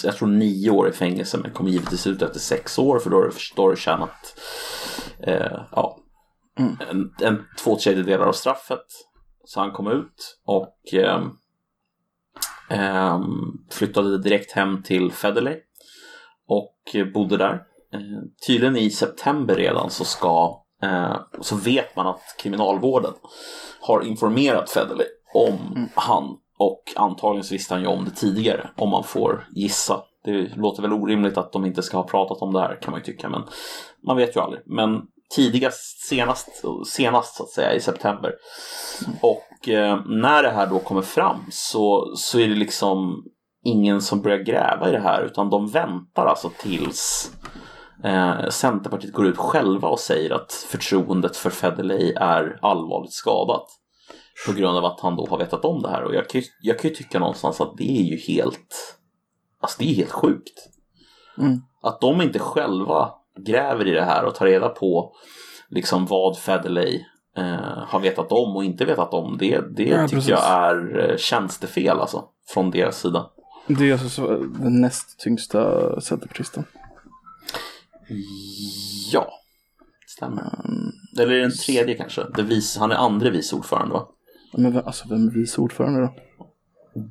jag tror nio år i fängelse men kom givetvis ut efter sex år för då har du du tjänat eh, ja, en, en, två tredjedelar av straffet. Så han kom ut och ehm, ehm, flyttade direkt hem till Federley och bodde där. Eh, tydligen i september redan så ska så vet man att kriminalvården har informerat Federley om han och antagligen så visste han ju om det tidigare om man får gissa. Det låter väl orimligt att de inte ska ha pratat om det här kan man ju tycka men man vet ju aldrig. Men tidigast, senast, senast så att säga i september. Och eh, när det här då kommer fram så, så är det liksom ingen som börjar gräva i det här utan de väntar alltså tills eh, Centerpartiet går ut själva och säger att förtroendet för Federley är allvarligt skadat. På grund av att han då har vetat om det här och jag kan ju, jag kan ju tycka någonstans att det är ju helt Alltså det är helt sjukt. Mm. Att de inte själva gräver i det här och tar reda på liksom vad Federley eh, har vetat om och inte vetat om. Det, det Ja, tycker precis. jag är eh, tjänstefel alltså. Från deras sida. Det är alltså så, den näst tyngsta centerpartisten. Ja, stämmer. Eller är det den tredje kanske? Det vis, han är andre vice ordförande va? Men vem- alltså vem är vice ordförande då?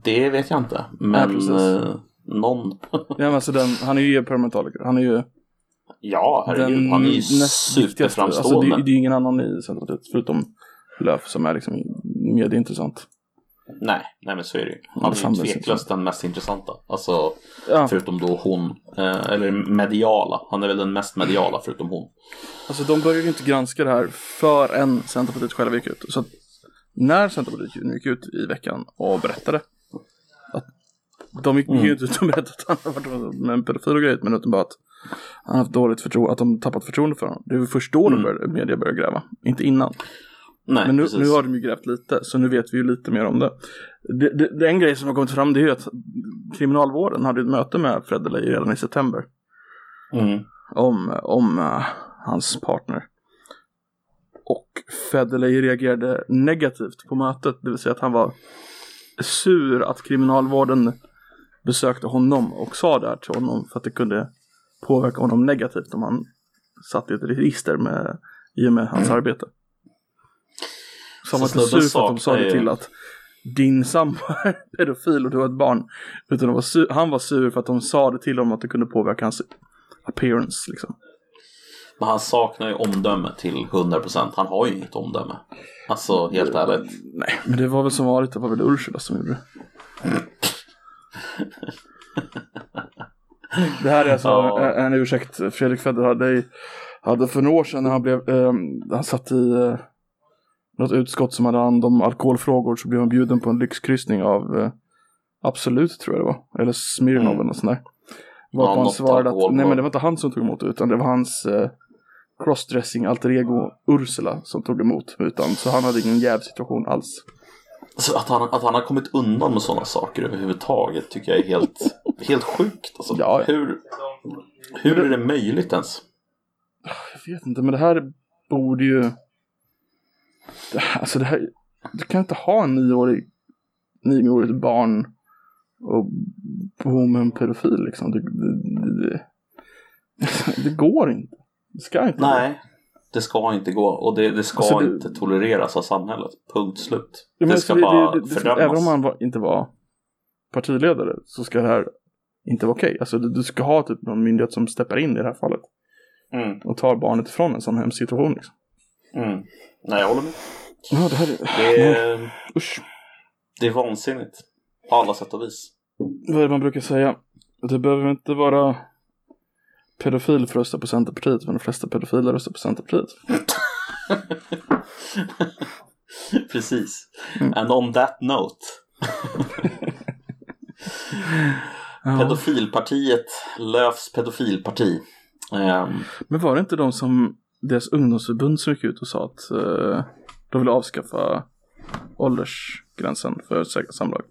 Det vet jag inte. Men precis. eh, någon. (laughs) Ja, men alltså den, han är ju parlamentariker. Han är ju ja, herregud. den Han är ju viktigaste. Alltså superframstående. det, det är ju ingen annan i Centerpartiet förutom Löf som är liksom medieintressant. Nej, nej men så är det ju. Han är ju tveklöst den mest intressanta. Alltså, Ja, förutom då hon. Eh, eller mediala. Han är väl den mest mediala förutom hon. alltså de började ju inte granska det här förrän Centerpartiet själva gick ut. Så att när Centerpartiet gick ut i veckan och berättade att de gick ju inte ut och (laughs) berättade att han har varit med en pedofil och grejer, men utan bara att han har haft dåligt förtroende, att de tappat förtroende för honom. Det är väl först då började, media började gräva, inte innan. Nej, Men nu, precis. nu har de ju grävt lite, så nu vet vi ju lite mer om det. det, det, det en grej som har kommit fram det är ju att kriminalvården hade ett möte med Federley redan i september Mm. om, om eh, hans partner. Och Federley reagerade negativt på mötet, det vill säga att han var sur att kriminalvården besökte honom och sa det här till honom för att det kunde påverka honom negativt om han satt i ett register med, i och med hans arbete. Så han var inte sur för att de sa det till att din sambo (laughs) är pedofil och du har ett barn. Utan var sur, han var sur för att de sa det till honom att det kunde påverka hans appearance liksom. Men han saknar ju omdöme till 100%. Han har ju inget omdöme. Alltså helt ärligt. Nej, men det var väl som vanligt, det var väl Ursula som gjorde det. (laughs) Det här är alltså Ja. en, en ursäkt Fredrik Federer hade, hade för några år sedan när han blev, eh, han satt i eh, något utskott som hade hand om alkoholfrågor så blev han bjuden på en lyxkryssning av eh, Absolut tror jag det var, eller Smirnoff Mm. eller något sånt där. Ja, han svarade att, nej men det var inte han som tog emot utan det var hans eh, crossdressing alter ego Ursula som tog emot. Utan, så han hade ingen jävsituation alls. Så att, han, att han har kommit undan med sådana saker överhuvudtaget tycker jag är helt, helt sjukt. Alltså, Ja. hur, hur är det möjligt ens? Jag vet inte, men det här borde ju... Alltså det här... Du kan inte ha en nioårig, nioårigt barn och bo med en pedofil liksom. Det, det, det, går inte. Det ska inte. Nej, det ska inte gå. Och det, det ska Alltså, inte tolereras av samhället. Punkt slut. Ja, men det alltså, ska bara det, det, fördömas. Även om han var, inte var partiledare så ska det här inte vara okej. Alltså du, du ska ha typ någon myndighet som steppar in i det här fallet. Mm, Och tar barnet ifrån en sån hemsk situation liksom. mm. Nej, jag håller med. Ja, det här är... Det är, Usch. det är vansinnigt. På alla sätt och vis. Vad är det man brukar säga? Det behöver inte vara pedofil för att rösta på Centerpartiet, men de flesta pedofiler röstar på Centerpartiet. (laughs) Precis. Mm. And on that note. (laughs) Pedofilpartiet, Löfs pedofilparti. Ehm, Men var det inte de som deras ungdomsförbund som gick ut och sa att eh, de ville avskaffa åldersgränsen för säkert samlag?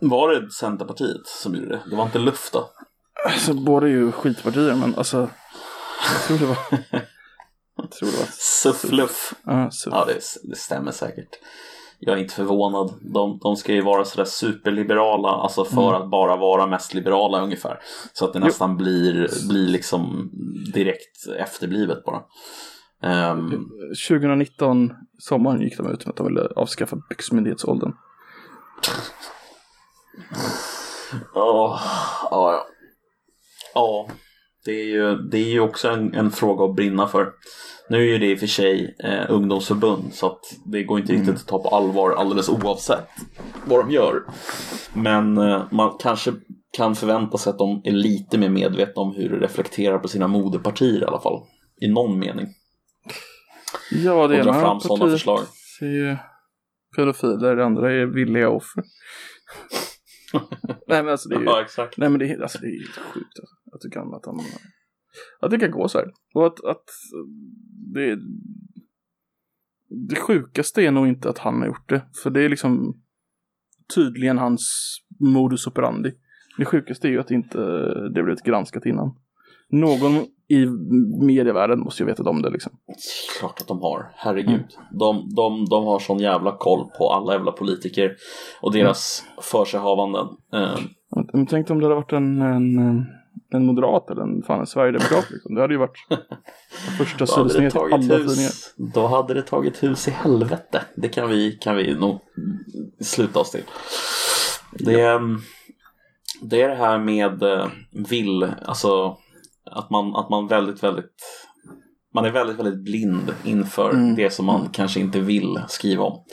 var det Centerpartiet som gjorde det? Det var inte Luft då? Alltså båda är ju skitpartier men alltså jag tror det var (laughs) jag tror det var Suffluff. ja, så, Ja, det, det stämmer säkert. Jag är inte förvånad. De, de ska ju vara sådär superliberala, alltså för att bara vara mest liberala ungefär. Så att det nästan blir, blir liksom direkt efterblivet bara. Ehm, 2019 sommaren gick de ut med att de ville avskaffa byxmyndighetsåldern. Ja, ja, ja. Ja, det är ju, det är ju också en, en fråga att brinna för. Nu är ju det i och för sig eh, ungdomsförbund så att det går inte riktigt att ta på allvar alldeles oavsett vad de gör. Men eh, man kanske kan förvänta sig att de är lite mer medvetna om hur det reflekterar på sina moderpartier i alla fall. I någon mening. Ja, det ena fram sådana förslag. är ju pedofiler, det andra är villiga offer. (laughs) Nej men alltså det är ju, Ja, exakt. nej men det är, alltså, det är helt sjukt alltså. Du kan, att han, att det kan gå så här. Och att, att det, det sjukaste är nog inte att han har gjort det. För det är liksom tydligen hans modus operandi. Det sjukaste är ju att inte det blivit granskat innan. Någon i medievärlden måste ju veta om det liksom. Klart att de har, herregud. Mm. De, de, de har sån jävla koll på alla jävla politiker och deras Mm. försighavanden. Eh, Men tänk om det hade varit en, en, en moderat eller en, fan, en sverigedemokrat liksom. Det hade ju varit (laughs) första sidosned till alla tidningar. då hade det tagit hus i helvete. Det kan vi, kan vi nog sluta oss till. Det, är, det är det här med eh, vill, alltså att man, att man väldigt, väldigt man är väldigt, väldigt blind inför Mm. det som man kanske inte vill skriva om.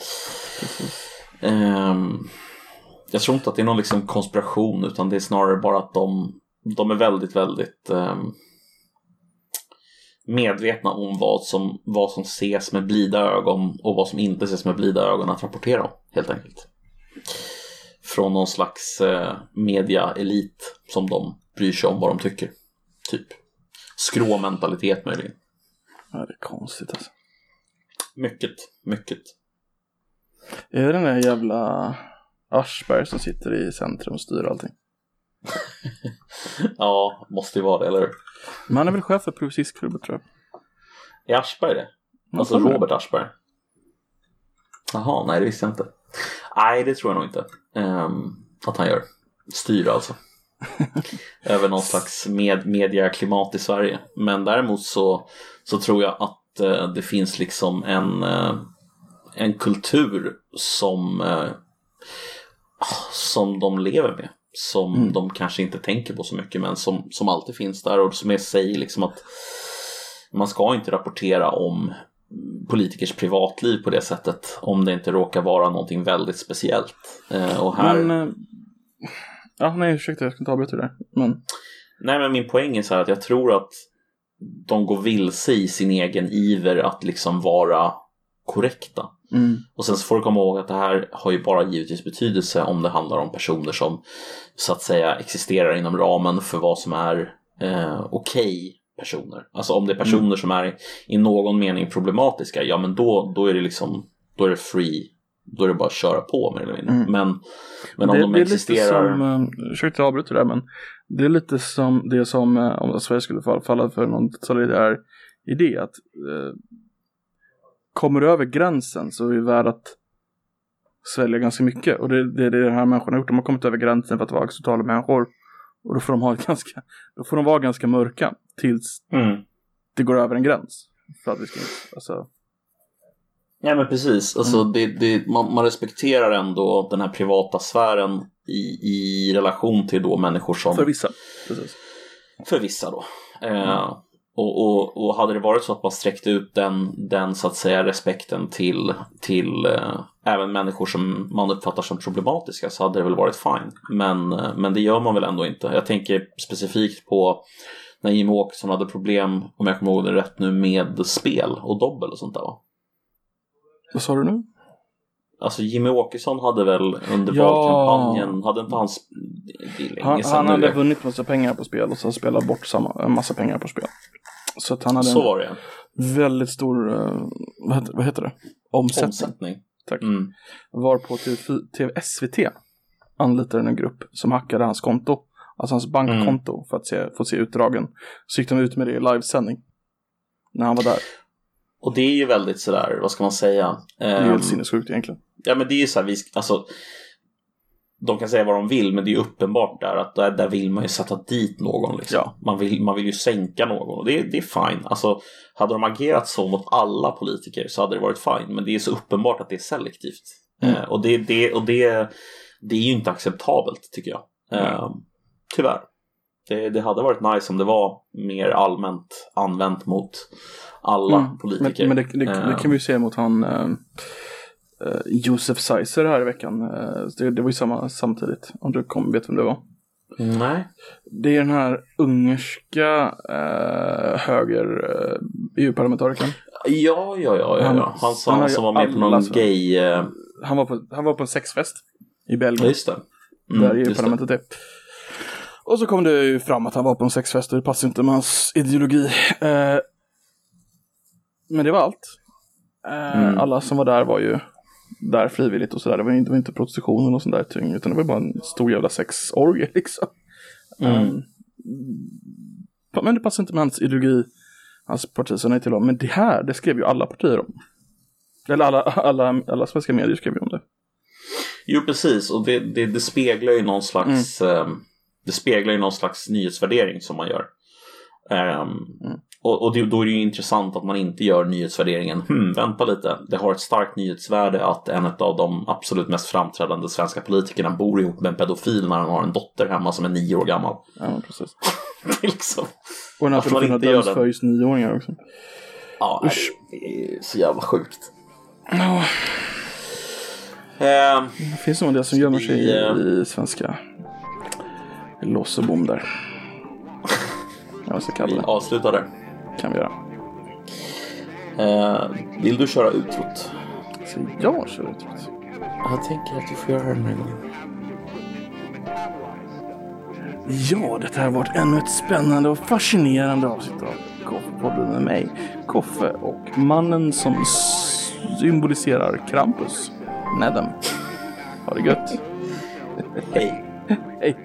Ehm, jag tror inte att det är någon liksom konspiration utan det är snarare bara att de, de är väldigt, väldigt ehm, medvetna om vad som, vad som ses med blida ögon och vad som inte ses med blida ögon att rapportera om helt enkelt. Från någon slags eh, media-elit som de bryr sig om vad de tycker. Typ. Skråmentalitet möjligen. Ja, det är konstigt alltså. Mycket, mycket. Är det den där jävla Aschberg som sitter i centrum och styr allting? (laughs) Ja, måste ju vara det, eller hur? Men han är väl chef för Publicistklubben tror jag. Är Aschberg det? Ja, Alltså. Robert Aschberg? Jaha, nej det visste jag inte. Nej, det tror jag nog inte. Ehm, att han gör. Styr alltså. (laughs) Över någon slags med, mediaklimat i Sverige. Men däremot så, så tror jag att eh, det finns liksom en, eh, en kultur som, eh, som de lever med. Som Mm. de kanske inte tänker på så mycket men som, som alltid finns där och som jag säger liksom att man ska inte rapportera om politikers privatliv på det sättet om det inte råkar vara någonting väldigt speciellt. Eh, och här... Men, eh, ja nej ursäkta jag ska inte avbryta det där. Men, Nej men min poäng är så här att jag tror att de går vilse i sin egen iver att liksom vara korrekta. Mm, Och sen så får du komma ihåg att det här har ju bara givetvis betydelse om det handlar om personer som så att säga existerar inom ramen för vad som är eh, okej personer. Alltså om det är personer som är i någon mening problematiska, ja men då, då är det liksom, då är det free, då är det bara att köra på mer eller mindre. Mm. Men, men om det, de det existerar... som, eh, ursäkta jag avbryter det där men det är lite som det som eh, om Sverige skulle fall- falla för någon solidär idé att eh, kommer du över gränsen så är du värd att svälja ganska mycket och det, det är det de här människorna har gjort. De har kommit över gränsen för att vara acceptabla människor och då får de ha ett ganska, då får de vara ganska mörka tills Mm. det går över en gräns. För att vi ska, alltså, Ja men precis, alltså Mm. det, det, man, man respekterar ändå den här privata sfären i, i relation till då människor som för vissa. Precis. För vissa då. Mm. Och, och, och hade det varit så att man sträckte ut den, den så att säga respekten till, till eh, även människor som man uppfattar som problematiska så hade det väl varit fine. Men, eh, men det gör man väl ändå inte. Jag tänker specifikt på när Jimmie Åkesson hade problem, om jag kommer ihåg det rätt nu, med spel och dobbel och sånt där va? Vad sa du nu? Alltså Jimmy Åkesson hade väl under Ja. valkampanjen, hade inte hans... Han, han nu. hade vunnit massa pengar på spel och så spelat bort samma, en massa pengar på spel. Så att han hade Så var det väldigt stor, eh, vad, heter, vad heter det? Omsättning. Omsättning. Tack. Mm. Var på TV, SVT anlitade en grupp som hackade hans konto. Alltså hans bankkonto för att se, få se utdragen. Så gick de ut med det i livesändning. När han var där. Och det är ju väldigt sådär, vad ska man säga? Det är Ehm, helt sinnessjukt egentligen. Ja men det är ju så här, vi, alltså de kan säga vad de vill men det är ju uppenbart där att där, där vill man ju sätta dit någon. Liksom. Ja. Man, vill, man vill ju sänka någon och det, det är fine. Alltså, hade de agerat så mot alla politiker så hade det varit fine men det är så uppenbart att det är selektivt. Mm. Eh, och det, det, och det, det är ju inte acceptabelt tycker jag. Eh, tyvärr. Det, det hade varit nice om det var mer allmänt använt mot alla Mm. Men, politiker. men det, det, det Eh, kan vi ju se mot han eh, Josef Seiser här i veckan. Eh, det, det var ju samma samtidigt. Om du kom, vet vem det var. Nej. Det är den här ungerska eh, höger eh, EU-parlamentarikern. Ja, ja, ja, ja, Han- ja. Han, sa- han han som var med på någon alla så- gay... eh, Han var på, han var på en sexfest i Ja, Belgien. just det. Mm, där. EU-parlamentet är. Och så kom det ju fram att han var på en sexfest och det passade inte med hans ideologi. Eh, men det var allt. Eh, Mm. Alla som var där var ju där frivilligt och sådär. Det var inte, det var inte prostitution eller något sånt där tyng, utan det var bara en stor jävla sexorgie (laughs) liksom. Mm. Eh, men det passade inte med hans ideologi. Hans parti sa nej till dem. Men det här, det skrev ju alla partier om. Eller alla, alla, alla svenska medier skrev ju om det. Jo, precis. Och det, det, det speglar ju någon slags... Mm. eh, det speglar ju någon slags nyhetsvärdering som man gör. Ehm, Mm. Och, och det, då är det ju intressant att man inte gör nyhetsvärderingen. Hmm, vänta lite. Det har ett starkt nyhetsvärde att en av de absolut mest framträdande svenska politikerna bor ihop med en pedofil när han har en dotter hemma som är nio år gammal. Ja, precis. (laughs) Liksom... Och den här Att man pedofilen inte gör döms för just nioåringar också. Ja, Usch. det är så jävla sjukt. Ja, Ehm, det finns nog en del som gömmer sig Vi, eh, i, i svenska lås och bom där. (laughs) Ska jag vi kalla det. avslutar där. Kan vi göra. Eh, vill du köra utrot? Så jag kör ut. Jag tänker att du får göra det den här gången. Ja, det här har varit ännu ett spännande och fascinerande avsnitt av Koffepodden med mig, Koffe och mannen som symboliserar Krampus, Nedem. Ha det gött. Hej. Hej.